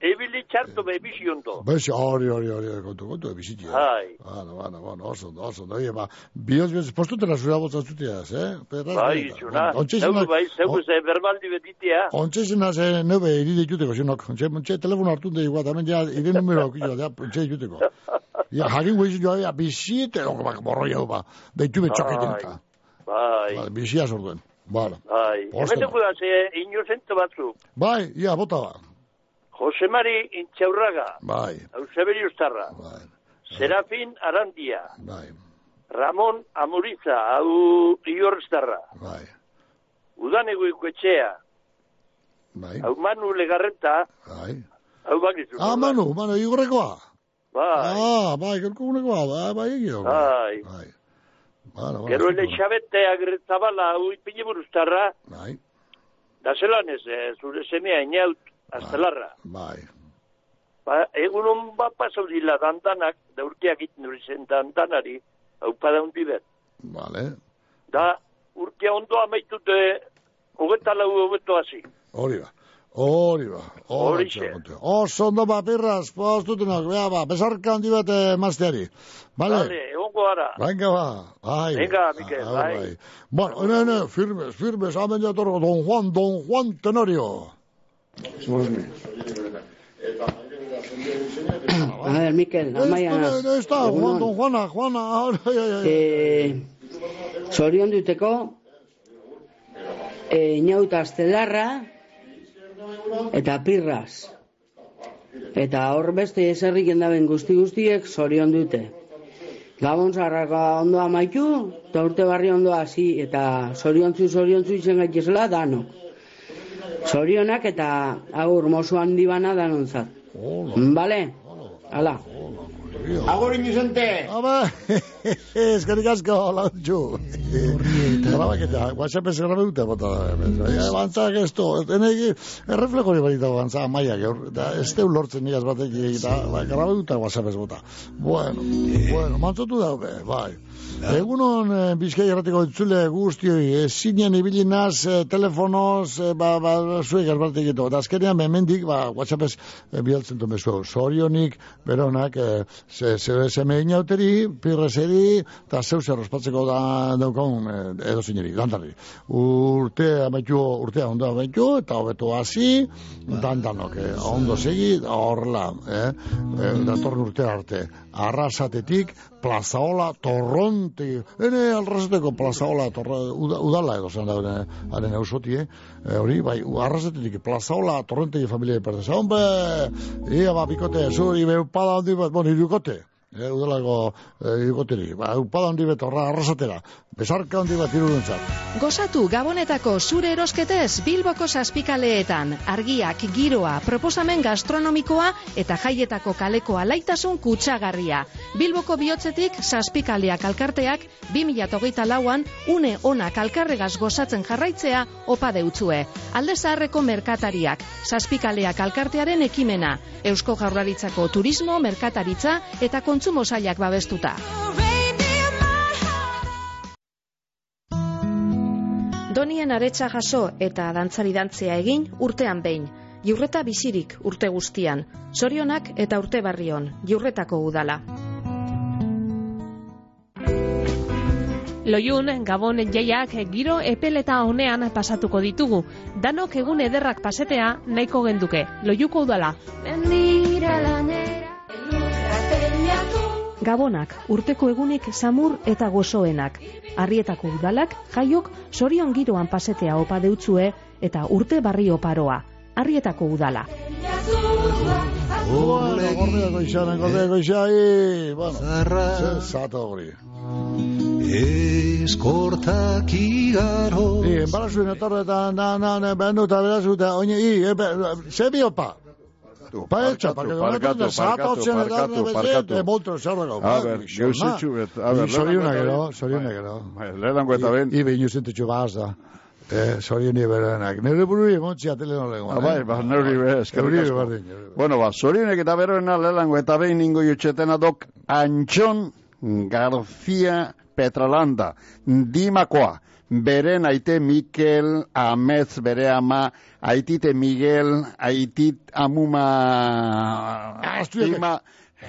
Ebili txarto be bizi ondo. Bai, hori, hori, hori, kontu, kontu, ebizitia. Bai. Bueno, bueno, bueno, oso ondo, oso ondo. Oie, ba, bioz, bioz, postutela zura botzatzuteaz, eh? Perras, Bai, txuna. Zeu, bai, zeu, ze berbaldi betitea. Ontxe zena ze nebe iri dituteko, zinok. Ontxe, ontxe, telefono hartu da igual, tamen ja, ire numero aukillo, ja, ontxe dituteko. Ja, jakin guizu joa, ja, bizite, loko, bak, borro jau, ba, deitu betxoketin eta. Bai. Bai, bizia zorduen. Bala. Bai. Dugu da, ze inozente batzu. Bai, ia, bota ba. Jose Mari Intxaurraga. Bai. Eusebio Ustarra. Bai. Serafin Arandia. Bai. Ramon Amuriza, hau Iorstarra. Bai. Udanego etxea. Bai. Hau Manu Legarreta. Bai. Hau bakizu. Ah, Manu, Manu, igorrekoa. Bai. Ah, bai, gelko unekoa, bai, bai, egio. Bai. Bai. Bala. Gero ele xabete agretzabala hau ipini buruztarra. Bai. Da zelan ez, eh, zure semea inaut, astelarra. Bai. Ba, egun hon bat pasau dila dandanak, da urteak iten hori zen dandanari, hau pada hundi bet. Vale. Da, urtea ondo amaitute, hogeta lau hogeto hasi. Hori ba. Hori ba. Horixe. Oso ondo ba, pirras, postutenak, bea ba, besarka handi bat eh, mazteari. Vale? Vale, egongo gara. Venga ba. Ai. Venga, Ah, bai. Bueno, ne, ne, firmes, firmes, amen ya torgo, don Juan, don Juan Tenorio. A ver, Mikel, amaia. Ez da, Juan, don Juana, Juana. Eh, zorion duteko, eh, inauta astelarra, eta pirras. Eta hor beste eserrik endaben guzti guztiek zorion dute. Gabon zarraka ondo amaitu, eta urte barri ondo hasi, eta zoriontzu, zoriontzu izen gaitezela danok. Zorionak eta agur mozu handi bana danontzat. Bale? Hala. Agur inuzente. Aba, eskerrik asko, lautxu. Grabaketa, WhatsApp ez grabe dute, bota da. Bantzak ez du, enegi, erreflejo hori barita bantza, maia, gaur, da, ez teu lortzen nigaz batek, eta, ba, grabe dute WhatsApp ez bota. Bueno, bueno, mantzotu daude, bai. Egunon, eh, bizkai erratiko itzule guztioi, ezinen ibili naz, eh, telefonoz, eh, ba, ba, zuek erbatek egitu. Eta azkenean, memendik, ba, WhatsApp ez eh, bialtzen du mezu. Sorionik, beronak, eh, ze, ze, seme inauteri, pirreseri, eta zeu zer ospatzeko da daukagun eh, edo zineri, dantarri. Urte amaitu, urtea ondo amaitu, eta hobeto hasi, dandanok, eh, ondo segi, horrela, eh, eh, datorren urte arte. Arrasatetik, plazaola, torronte, ene alrasateko plazaola, torra, uda, udala edo zen da, haren eusoti, eh? E, hori, bai, arrasatetik, plazaola, torrente familia de pertesa. Hombre, ia, ba, bikote, zuri, be, upada handi bat, bon, irukote. E, udalako e, irukoteri. Ba, upada handi bat, horra, arrasatera. Besarka handi bat iruduntzat. Gozatu Gabonetako zure erosketez Bilboko zazpikaleetan. Argiak, giroa, proposamen gastronomikoa eta jaietako kaleko alaitasun kutsagarria. Bilboko bihotzetik zazpikaleak alkarteak 2008 lauan une onak alkarregaz gozatzen jarraitzea opa deutzue. Alde zaharreko merkatariak, zazpikaleak alkartearen ekimena, Eusko Jaurlaritzako turismo, merkataritza eta kontsumo sailak babestuta. Donien aretsa jaso eta dantzari dantzea egin urtean behin. Jurreta bizirik urte guztian. Zorionak eta urte barrion. Jurretako udala. Loiun, Gabon jaiak giro epeleta honean pasatuko ditugu. Danok egun ederrak pasetea nahiko genduke. Loiuko udala. Gabonak, urteko egunik samur eta gozoenak. Arrietako udalak, jaiok, sorion giroan pasetea opa deutzue eta urte barri oparoa. Arrietako udala. Bueno, zato hori. Eskortak igaro I, enbarazuen etorretan, da, na, oine, i, e, be, ze biopa? Pa etxa, pa que parkatu, parkatu, parkatu, parkatu. Molto, zerra gau. A ber, geuzitxu bet, a ber, Soriuna gero, soriuna gero. Lehenango eta ben. I, behin zentetxu bahaz da. Eh, soriuni berenak. Nere bururi emontzi atele no lego. Ah, bai, ba, neuri be, eskerrik asko. Bueno, ba, zorionek eta beroena lehenango eta behin ningo jutxetena dok Antxon García Petralanda, Dimakoa, beren aite Mikel Ametz bere ama, aitite Miguel, aitit amuma... Ima,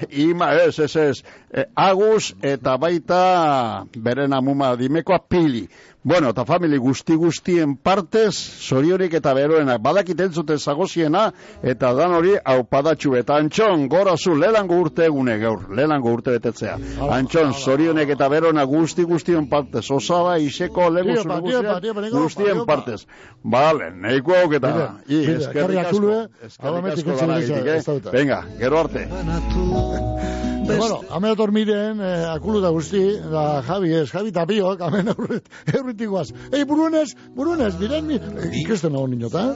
ima, ez, ez, ez, eh, Agus eta baita beren amuma dimekoa pili. Bueno, eta famili guzti guztien partez, zoriorik eta beroenak, badakit entzuten zagoziena, eta dan hori, hau padatxu, eta antxon, gora zu, lelango urte egune gaur, lelango urte betetzea. Antxon, zorionek eta beroenak guzti guztien partez, osaba, iseko, pa, nego, guztien partez. Bale, neiko hau eta, i, eskerrik asko, eskerrik asko danagitik, ez eh? Venga, gero arte. Pero bueno, hame dator miren, eh, akulu da guzti, da Javi ez, Javi tapiok, hamen aurret, eurritikoaz. Ei, buruenez, buruenez, diren mi... Eh, ikesten nago niño, ta?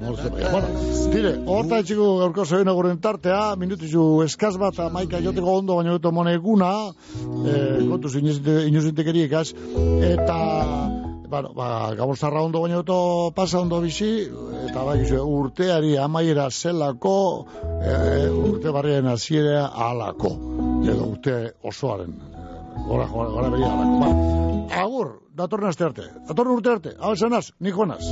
Morze, baina, bueno, tire, horta etxiko gaurko zoen aguren tartea, minutitzu eskaz bat, amaika joteko ondo, baina dutu moneguna, eh, kontuz inuzintekeriekaz, eta, bueno, ba, gabostarra ondo baina dutu pasa ondo bizi, eta bai, urteari amaiera zelako, e, urte barrien hasiera alako, edo urte osoaren, gora, gora, gora beria alako. Ba, agur, datorren aste arte, datorren urte arte, hau esanaz, nik joanaz.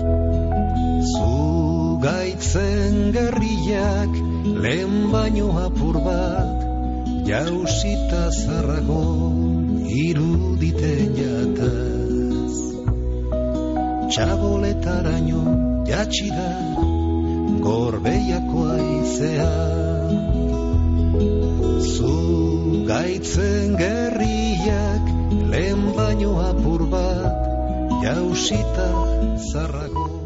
Zu gaitzen gerriak lehen baino apur bat jausita zarrago iruditen jataz Txaboletaraino jatsi da gorbeiako aizea Zu gaitzen gerriak lehen baino apur bat jausita zarrago